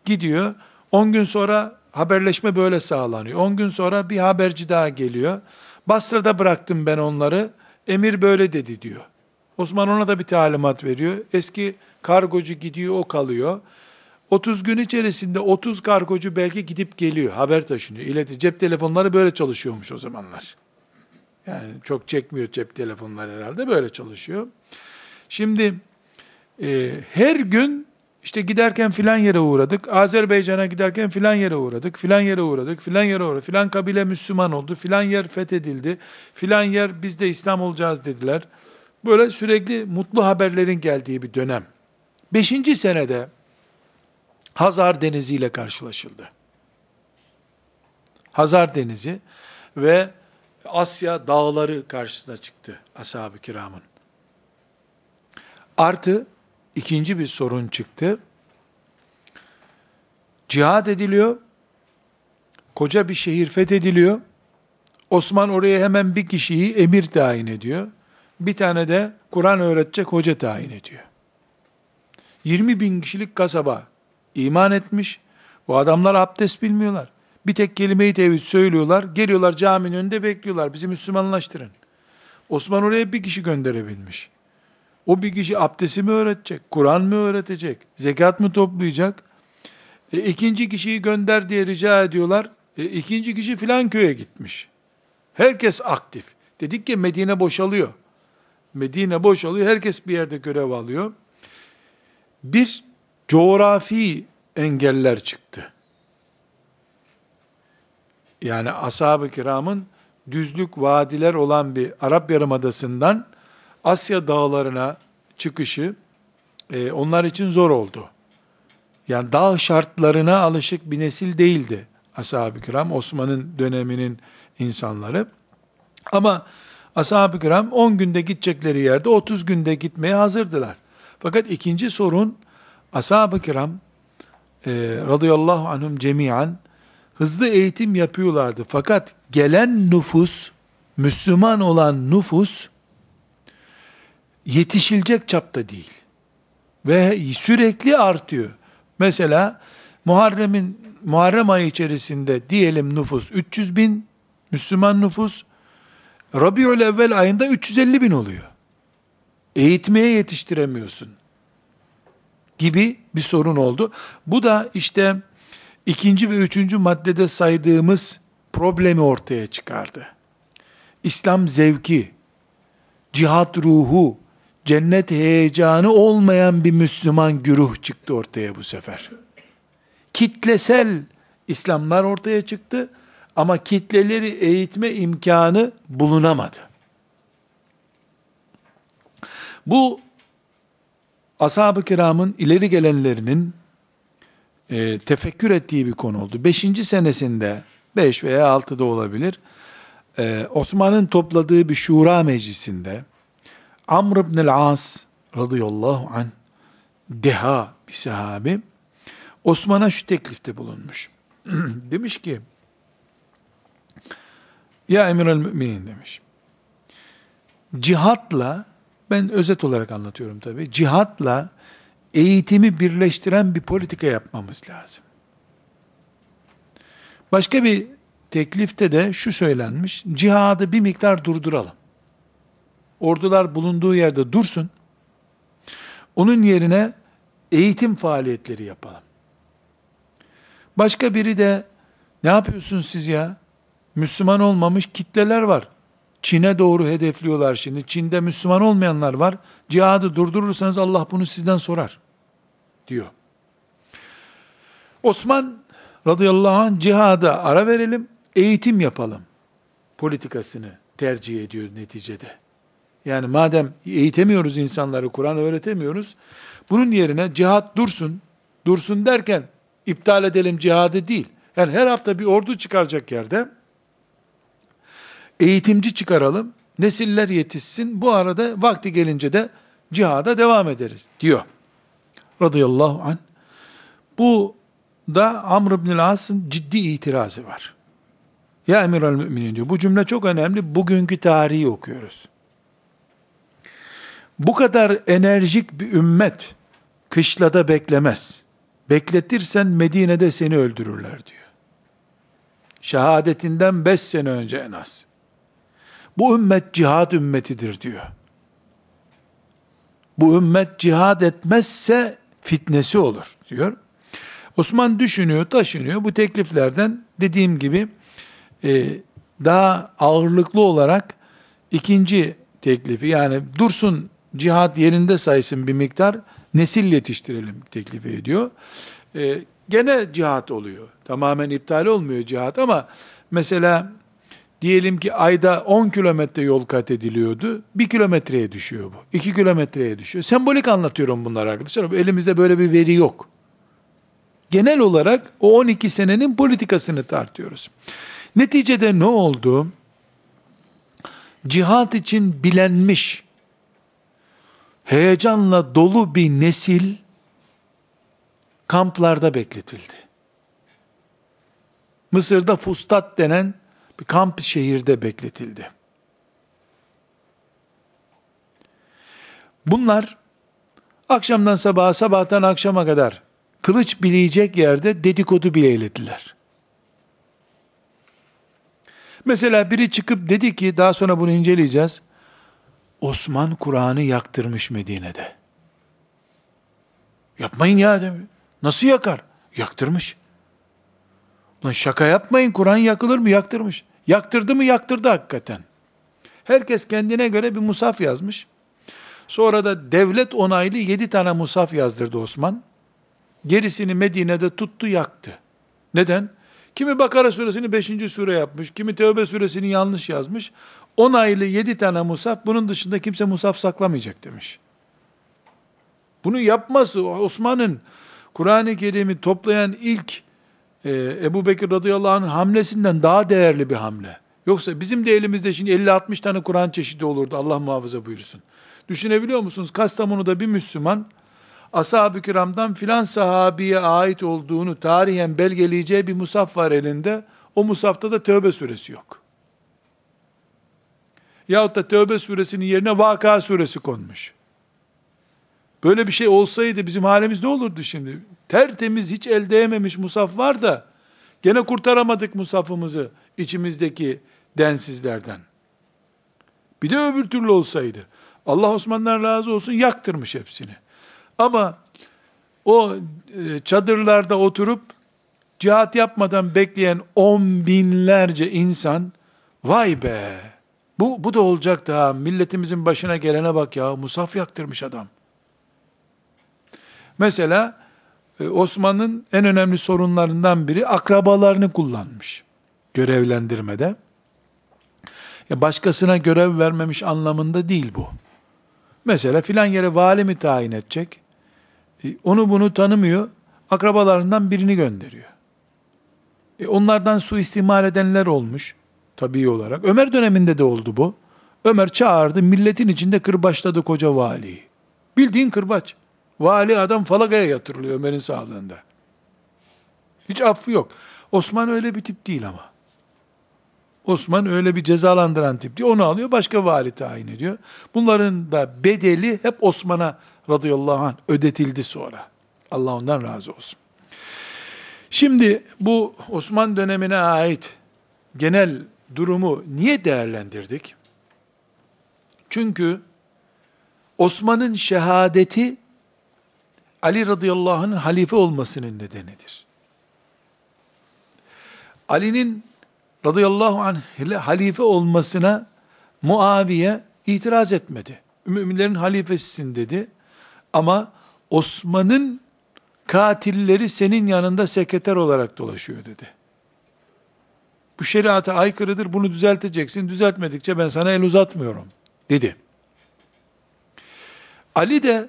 Gidiyor. 10 gün sonra haberleşme böyle sağlanıyor. 10 gün sonra bir haberci daha geliyor. Basra'da bıraktım ben onları. Emir böyle dedi diyor. Osman ona da bir talimat veriyor. Eski kargocu gidiyor o kalıyor. 30 gün içerisinde 30 kargocu belki gidip geliyor. Haber taşınıyor. İleti cep telefonları böyle çalışıyormuş o zamanlar. Yani çok çekmiyor cep telefonları herhalde böyle çalışıyor. Şimdi e, her gün işte giderken filan yere uğradık. Azerbaycan'a giderken filan yere uğradık. Filan yere uğradık. Filan yere uğradık. Filan kabile Müslüman oldu. Filan yer fethedildi. Filan yer biz de İslam olacağız dediler. Böyle sürekli mutlu haberlerin geldiği bir dönem. Beşinci senede Hazar Denizi ile karşılaşıldı. Hazar Denizi ve Asya dağları karşısına çıktı ashab-ı kiramın. Artı ikinci bir sorun çıktı. Cihad ediliyor. Koca bir şehir fethediliyor. Osman oraya hemen bir kişiyi emir tayin ediyor. Bir tane de Kur'an öğretecek hoca tayin ediyor. 20 bin kişilik kasaba iman etmiş. Bu adamlar abdest bilmiyorlar. Bir tek kelime-i tevhid söylüyorlar. Geliyorlar caminin önünde bekliyorlar. Bizi Müslümanlaştırın. Osman oraya bir kişi gönderebilmiş. O bir kişi abdesti mi öğretecek? Kur'an mı öğretecek? Zekat mı toplayacak? E, ikinci kişiyi gönder diye rica ediyorlar. E, ikinci kişi filan köye gitmiş. Herkes aktif. Dedik ki Medine boşalıyor. Medine boşalıyor. Herkes bir yerde görev alıyor. Bir coğrafi engeller çıktı. yani ashab-ı kiramın düzlük vadiler olan bir Arap Yarımadası'ndan Asya dağlarına çıkışı e, onlar için zor oldu. Yani dağ şartlarına alışık bir nesil değildi ashab-ı kiram, Osman'ın döneminin insanları. Ama ashab-ı kiram 10 günde gidecekleri yerde 30 günde gitmeye hazırdılar. Fakat ikinci sorun ashab-ı kiram e, radıyallahu anhum cemiyen hızlı eğitim yapıyorlardı. Fakat gelen nüfus, Müslüman olan nüfus yetişilecek çapta değil. Ve sürekli artıyor. Mesela Muharrem'in Muharrem ayı içerisinde diyelim nüfus 300 bin Müslüman nüfus Rabiül evvel ayında 350 bin oluyor. Eğitmeye yetiştiremiyorsun gibi bir sorun oldu. Bu da işte ikinci ve üçüncü maddede saydığımız problemi ortaya çıkardı. İslam zevki, cihat ruhu, cennet heyecanı olmayan bir Müslüman güruh çıktı ortaya bu sefer. Kitlesel İslamlar ortaya çıktı ama kitleleri eğitme imkanı bulunamadı. Bu ashab-ı kiramın ileri gelenlerinin e, tefekkür ettiği bir konu oldu. Beşinci senesinde, beş veya altıda olabilir, e, Osman'ın topladığı bir şura meclisinde, Amr ibn el-As radıyallahu an deha bir sahabi, Osman'a şu teklifte bulunmuş. *clears throat* demiş ki, ya emir el müminin demiş. Cihatla ben özet olarak anlatıyorum tabi. Cihatla eğitimi birleştiren bir politika yapmamız lazım. Başka bir teklifte de şu söylenmiş, cihadı bir miktar durduralım. Ordular bulunduğu yerde dursun, onun yerine eğitim faaliyetleri yapalım. Başka biri de, ne yapıyorsunuz siz ya? Müslüman olmamış kitleler var. Çin'e doğru hedefliyorlar şimdi. Çin'de Müslüman olmayanlar var. Cihadı durdurursanız Allah bunu sizden sorar. Diyor. Osman radıyallahu anh cihada ara verelim, eğitim yapalım. Politikasını tercih ediyor neticede. Yani madem eğitemiyoruz insanları, Kur'an öğretemiyoruz, bunun yerine cihat dursun, dursun derken iptal edelim cihadı değil. Yani her hafta bir ordu çıkaracak yerde eğitimci çıkaralım, nesiller yetişsin, bu arada vakti gelince de cihada devam ederiz diyor. Radıyallahu anh. Bu da Amr ibn As'ın ciddi itirazı var. Ya emir al müminin diyor. Bu cümle çok önemli. Bugünkü tarihi okuyoruz. Bu kadar enerjik bir ümmet kışlada beklemez. Bekletirsen Medine'de seni öldürürler diyor. Şehadetinden beş sene önce en az. Bu ümmet cihad ümmetidir diyor. Bu ümmet cihad etmezse fitnesi olur diyor. Osman düşünüyor, taşınıyor. Bu tekliflerden dediğim gibi e, daha ağırlıklı olarak ikinci teklifi yani dursun cihad yerinde saysın bir miktar nesil yetiştirelim teklifi ediyor. E, gene cihat oluyor. Tamamen iptal olmuyor cihat ama mesela diyelim ki ayda 10 kilometre yol kat ediliyordu. 1 kilometreye düşüyor bu. 2 kilometreye düşüyor. Sembolik anlatıyorum bunları arkadaşlar. Elimizde böyle bir veri yok. Genel olarak o 12 senenin politikasını tartıyoruz. Neticede ne oldu? Cihat için bilenmiş, heyecanla dolu bir nesil kamplarda bekletildi. Mısır'da Fustat denen bir kamp şehirde bekletildi. Bunlar akşamdan sabaha, sabahtan akşama kadar kılıç bileyecek yerde dedikodu bile eylediler. Mesela biri çıkıp dedi ki, daha sonra bunu inceleyeceğiz. Osman Kur'an'ı yaktırmış Medine'de. Yapmayın ya demiyor. Nasıl yakar? Yaktırmış. Lan şaka yapmayın Kur'an yakılır mı? Yaktırmış. Yaktırdı mı? Yaktırdı hakikaten. Herkes kendine göre bir musaf yazmış. Sonra da devlet onaylı yedi tane musaf yazdırdı Osman. Gerisini Medine'de tuttu yaktı. Neden? Kimi Bakara suresini 5. sure yapmış, kimi Tevbe suresini yanlış yazmış. 10 aylı 7 tane musaf, bunun dışında kimse musaf saklamayacak demiş. Bunu yapması Osman'ın Kur'an-ı Kerim'i toplayan ilk e, Ebu Bekir radıyallahu anh hamlesinden daha değerli bir hamle. Yoksa bizim de elimizde şimdi 50-60 tane Kur'an çeşidi olurdu. Allah muhafaza buyursun. Düşünebiliyor musunuz? Kastamonu'da bir Müslüman ashab-ı kiramdan filan sahabiye ait olduğunu tarihen belgeleyeceği bir musaf var elinde. O musafta da Tövbe suresi yok. Yahut da Tövbe suresinin yerine Vaka suresi konmuş. Böyle bir şey olsaydı bizim halimiz ne olurdu şimdi? Tertemiz hiç el değmemiş musaf var da gene kurtaramadık musafımızı içimizdeki densizlerden. Bir de öbür türlü olsaydı. Allah Osman'dan razı olsun yaktırmış hepsini. Ama o e, çadırlarda oturup cihat yapmadan bekleyen on binlerce insan vay be bu, bu da olacak da milletimizin başına gelene bak ya musaf yaktırmış adam. Mesela e, Osman'ın en önemli sorunlarından biri akrabalarını kullanmış görevlendirmede. Ya başkasına görev vermemiş anlamında değil bu. Mesela filan yere vali mi tayin edecek? E, onu bunu tanımıyor. Akrabalarından birini gönderiyor. E onlardan suistimal edenler olmuş tabii olarak. Ömer döneminde de oldu bu. Ömer çağırdı, milletin içinde kırbaçladı koca valiyi. Bildiğin kırbaç. Vali adam falagaya yatırılıyor Ömer'in sağlığında. Hiç affı yok. Osman öyle bir tip değil ama. Osman öyle bir cezalandıran tip değil. Onu alıyor başka vali tayin ediyor. Bunların da bedeli hep Osman'a radıyallahu anh ödetildi sonra. Allah ondan razı olsun. Şimdi bu Osman dönemine ait genel durumu niye değerlendirdik? Çünkü Osman'ın şehadeti Ali radıyallahu anh'ın halife olmasının nedenidir. Ali'nin radıyallahu anh halife olmasına Muaviye itiraz etmedi. Müminlerin halifesisin dedi. Ama Osman'ın katilleri senin yanında sekreter olarak dolaşıyor dedi. Bu şeriata aykırıdır, bunu düzelteceksin. Düzeltmedikçe ben sana el uzatmıyorum dedi. Ali de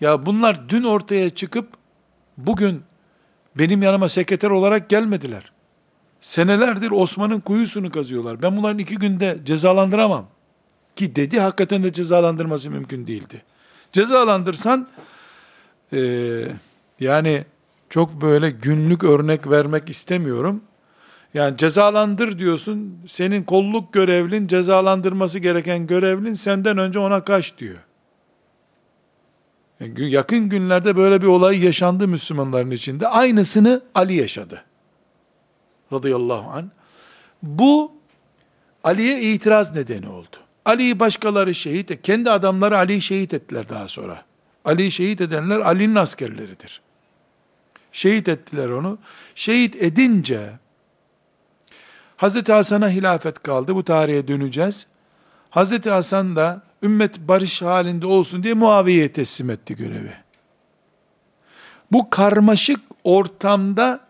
ya bunlar dün ortaya çıkıp bugün benim yanıma sekreter olarak gelmediler. Senelerdir Osman'ın kuyusunu kazıyorlar. Ben bunların iki günde cezalandıramam. Ki dedi hakikaten de cezalandırması mümkün değildi. Cezalandırsan e, yani çok böyle günlük örnek vermek istemiyorum. Yani cezalandır diyorsun. Senin kolluk görevlin cezalandırması gereken görevlin senden önce ona kaç diyor. Yani yakın günlerde böyle bir olay yaşandı Müslümanların içinde. Aynısını Ali yaşadı. Radıyallahu anh. Bu Ali'ye itiraz nedeni oldu. Ali'yi başkaları şehit, et, kendi adamları Ali'yi şehit ettiler daha sonra. Ali'yi şehit edenler Ali'nin askerleridir. Şehit ettiler onu. Şehit edince Hazreti Hasan'a hilafet kaldı. Bu tarihe döneceğiz. Hazreti Hasan da ümmet barış halinde olsun diye Muaviye'ye teslim etti görevi. Bu karmaşık ortamda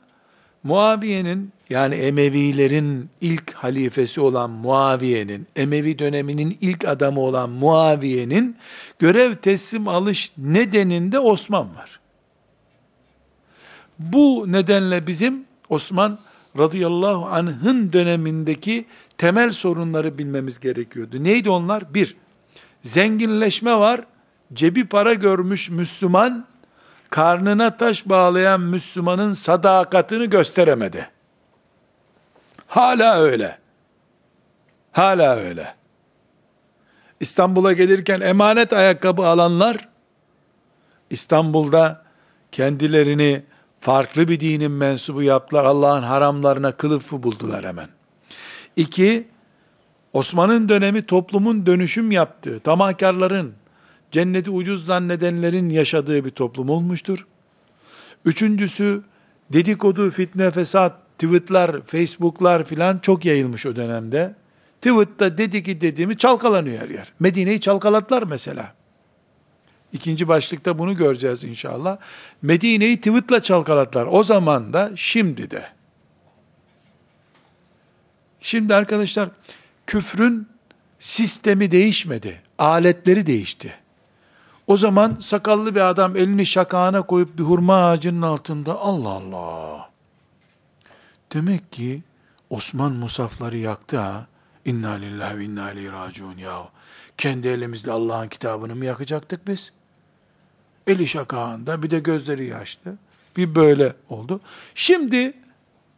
Muaviye'nin yani Emevilerin ilk halifesi olan Muaviye'nin, Emevi döneminin ilk adamı olan Muaviye'nin görev teslim alış nedeninde Osman var. Bu nedenle bizim Osman radıyallahu anh'ın dönemindeki temel sorunları bilmemiz gerekiyordu. Neydi onlar? Bir, zenginleşme var. Cebi para görmüş Müslüman, karnına taş bağlayan Müslümanın sadakatini gösteremedi. Hala öyle. Hala öyle. İstanbul'a gelirken emanet ayakkabı alanlar, İstanbul'da kendilerini farklı bir dinin mensubu yaptılar. Allah'ın haramlarına kılıfı buldular hemen. İki, Osman'ın dönemi toplumun dönüşüm yaptığı, tamahkarların, cenneti ucuz zannedenlerin yaşadığı bir toplum olmuştur. Üçüncüsü, dedikodu, fitne, fesat, tweetler, facebooklar filan çok yayılmış o dönemde. Tweet'ta dedi ki dediğimi çalkalanıyor her yer. Medine'yi çalkalatlar mesela. İkinci başlıkta bunu göreceğiz inşallah. Medine'yi tweet'la çalkalatlar. O zaman da şimdi de. Şimdi arkadaşlar küfrün sistemi değişmedi. Aletleri değişti. O zaman sakallı bir adam elini şakağına koyup bir hurma ağacının altında Allah Allah. Demek ki Osman musafları yaktı ha. İnna lillahi ve inna ileyhi raciun ya. Kendi elimizle Allah'ın kitabını mı yakacaktık biz? Eli şakağında bir de gözleri yaşlı. Bir böyle oldu. Şimdi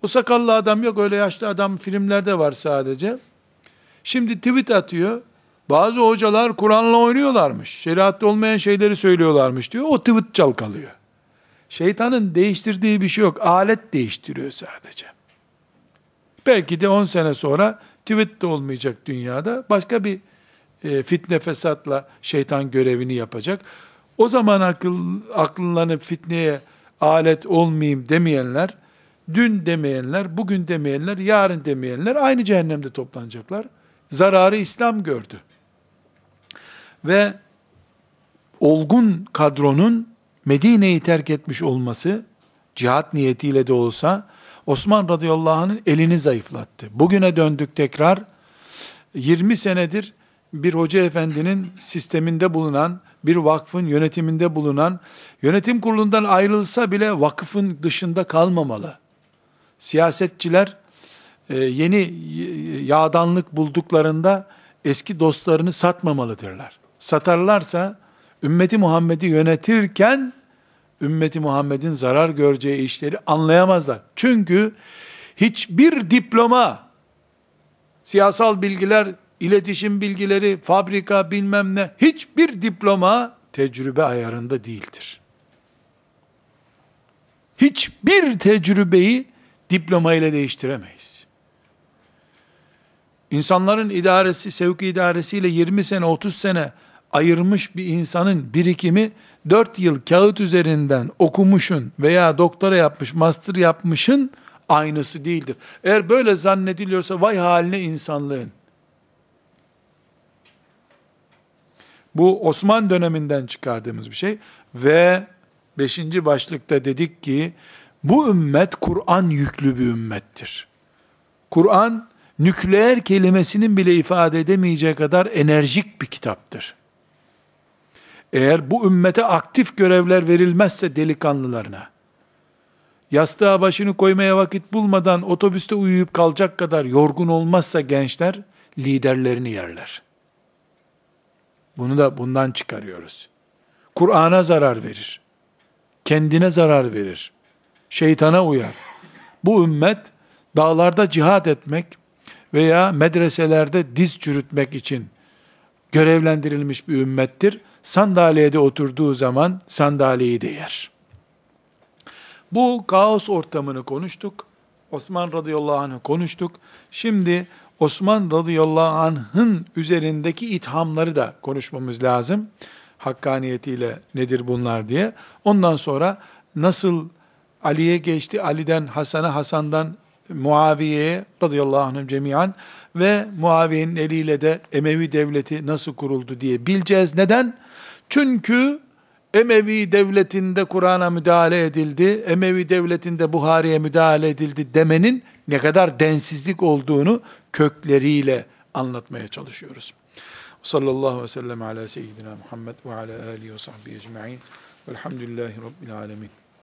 o sakallı adam yok öyle yaşlı adam filmlerde var sadece. Şimdi tweet atıyor. Bazı hocalar Kur'an'la oynuyorlarmış. Şeriatta olmayan şeyleri söylüyorlarmış diyor. O tweet çalkalıyor. Şeytanın değiştirdiği bir şey yok. Alet değiştiriyor sadece. Belki de 10 sene sonra tweet de olmayacak dünyada. Başka bir e, fitne fesatla şeytan görevini yapacak. O zaman akıl, aklınlanıp fitneye alet olmayayım demeyenler, dün demeyenler, bugün demeyenler, yarın demeyenler aynı cehennemde toplanacaklar. Zararı İslam gördü. Ve olgun kadronun Medine'yi terk etmiş olması, cihat niyetiyle de olsa, Osman radıyallahu anh'ın elini zayıflattı. Bugüne döndük tekrar, 20 senedir bir hoca efendinin sisteminde bulunan, bir vakfın yönetiminde bulunan, yönetim kurulundan ayrılsa bile vakıfın dışında kalmamalı. Siyasetçiler e, yeni yağdanlık bulduklarında eski dostlarını satmamalıdırlar. Satarlarsa ümmeti Muhammed'i yönetirken ümmeti Muhammed'in zarar göreceği işleri anlayamazlar. Çünkü hiçbir diploma, siyasal bilgiler, iletişim bilgileri, fabrika bilmem ne, hiçbir diploma tecrübe ayarında değildir. Hiçbir tecrübeyi diploma ile değiştiremeyiz. İnsanların idaresi, sevki idaresiyle 20 sene, 30 sene ayırmış bir insanın birikimi 4 yıl kağıt üzerinden okumuşun veya doktora yapmış, master yapmışın aynısı değildir. Eğer böyle zannediliyorsa vay haline insanlığın. Bu Osman döneminden çıkardığımız bir şey ve beşinci başlıkta dedik ki bu ümmet Kur'an yüklü bir ümmettir. Kur'an nükleer kelimesinin bile ifade edemeyeceği kadar enerjik bir kitaptır. Eğer bu ümmete aktif görevler verilmezse delikanlılarına, yastığa başını koymaya vakit bulmadan otobüste uyuyup kalacak kadar yorgun olmazsa gençler, liderlerini yerler. Bunu da bundan çıkarıyoruz. Kur'an'a zarar verir. Kendine zarar verir. Şeytana uyar. Bu ümmet dağlarda cihat etmek veya medreselerde diz çürütmek için görevlendirilmiş bir ümmettir. Sandalyede oturduğu zaman sandalyeyi de yer. Bu kaos ortamını konuştuk. Osman radıyallahu anh'ı konuştuk. Şimdi Osman radıyallahu anh'ın üzerindeki ithamları da konuşmamız lazım. Hakkaniyetiyle nedir bunlar diye. Ondan sonra nasıl Ali'ye geçti, Ali'den Hasan'a, Hasan'dan Muaviye'ye radıyallahu anhüm cemiyan ve Muaviye'nin eliyle de Emevi devleti nasıl kuruldu diye bileceğiz. Neden? Çünkü Emevi devletinde Kur'an'a müdahale edildi, Emevi devletinde Buhari'ye müdahale edildi demenin ne kadar densizlik olduğunu kökleriyle anlatmaya çalışıyoruz. Sallallahu aleyhi ve sellem ala seyyidina Muhammed ve ala alihi ve sahbihi ecma'in velhamdülillahi rabbil alemin.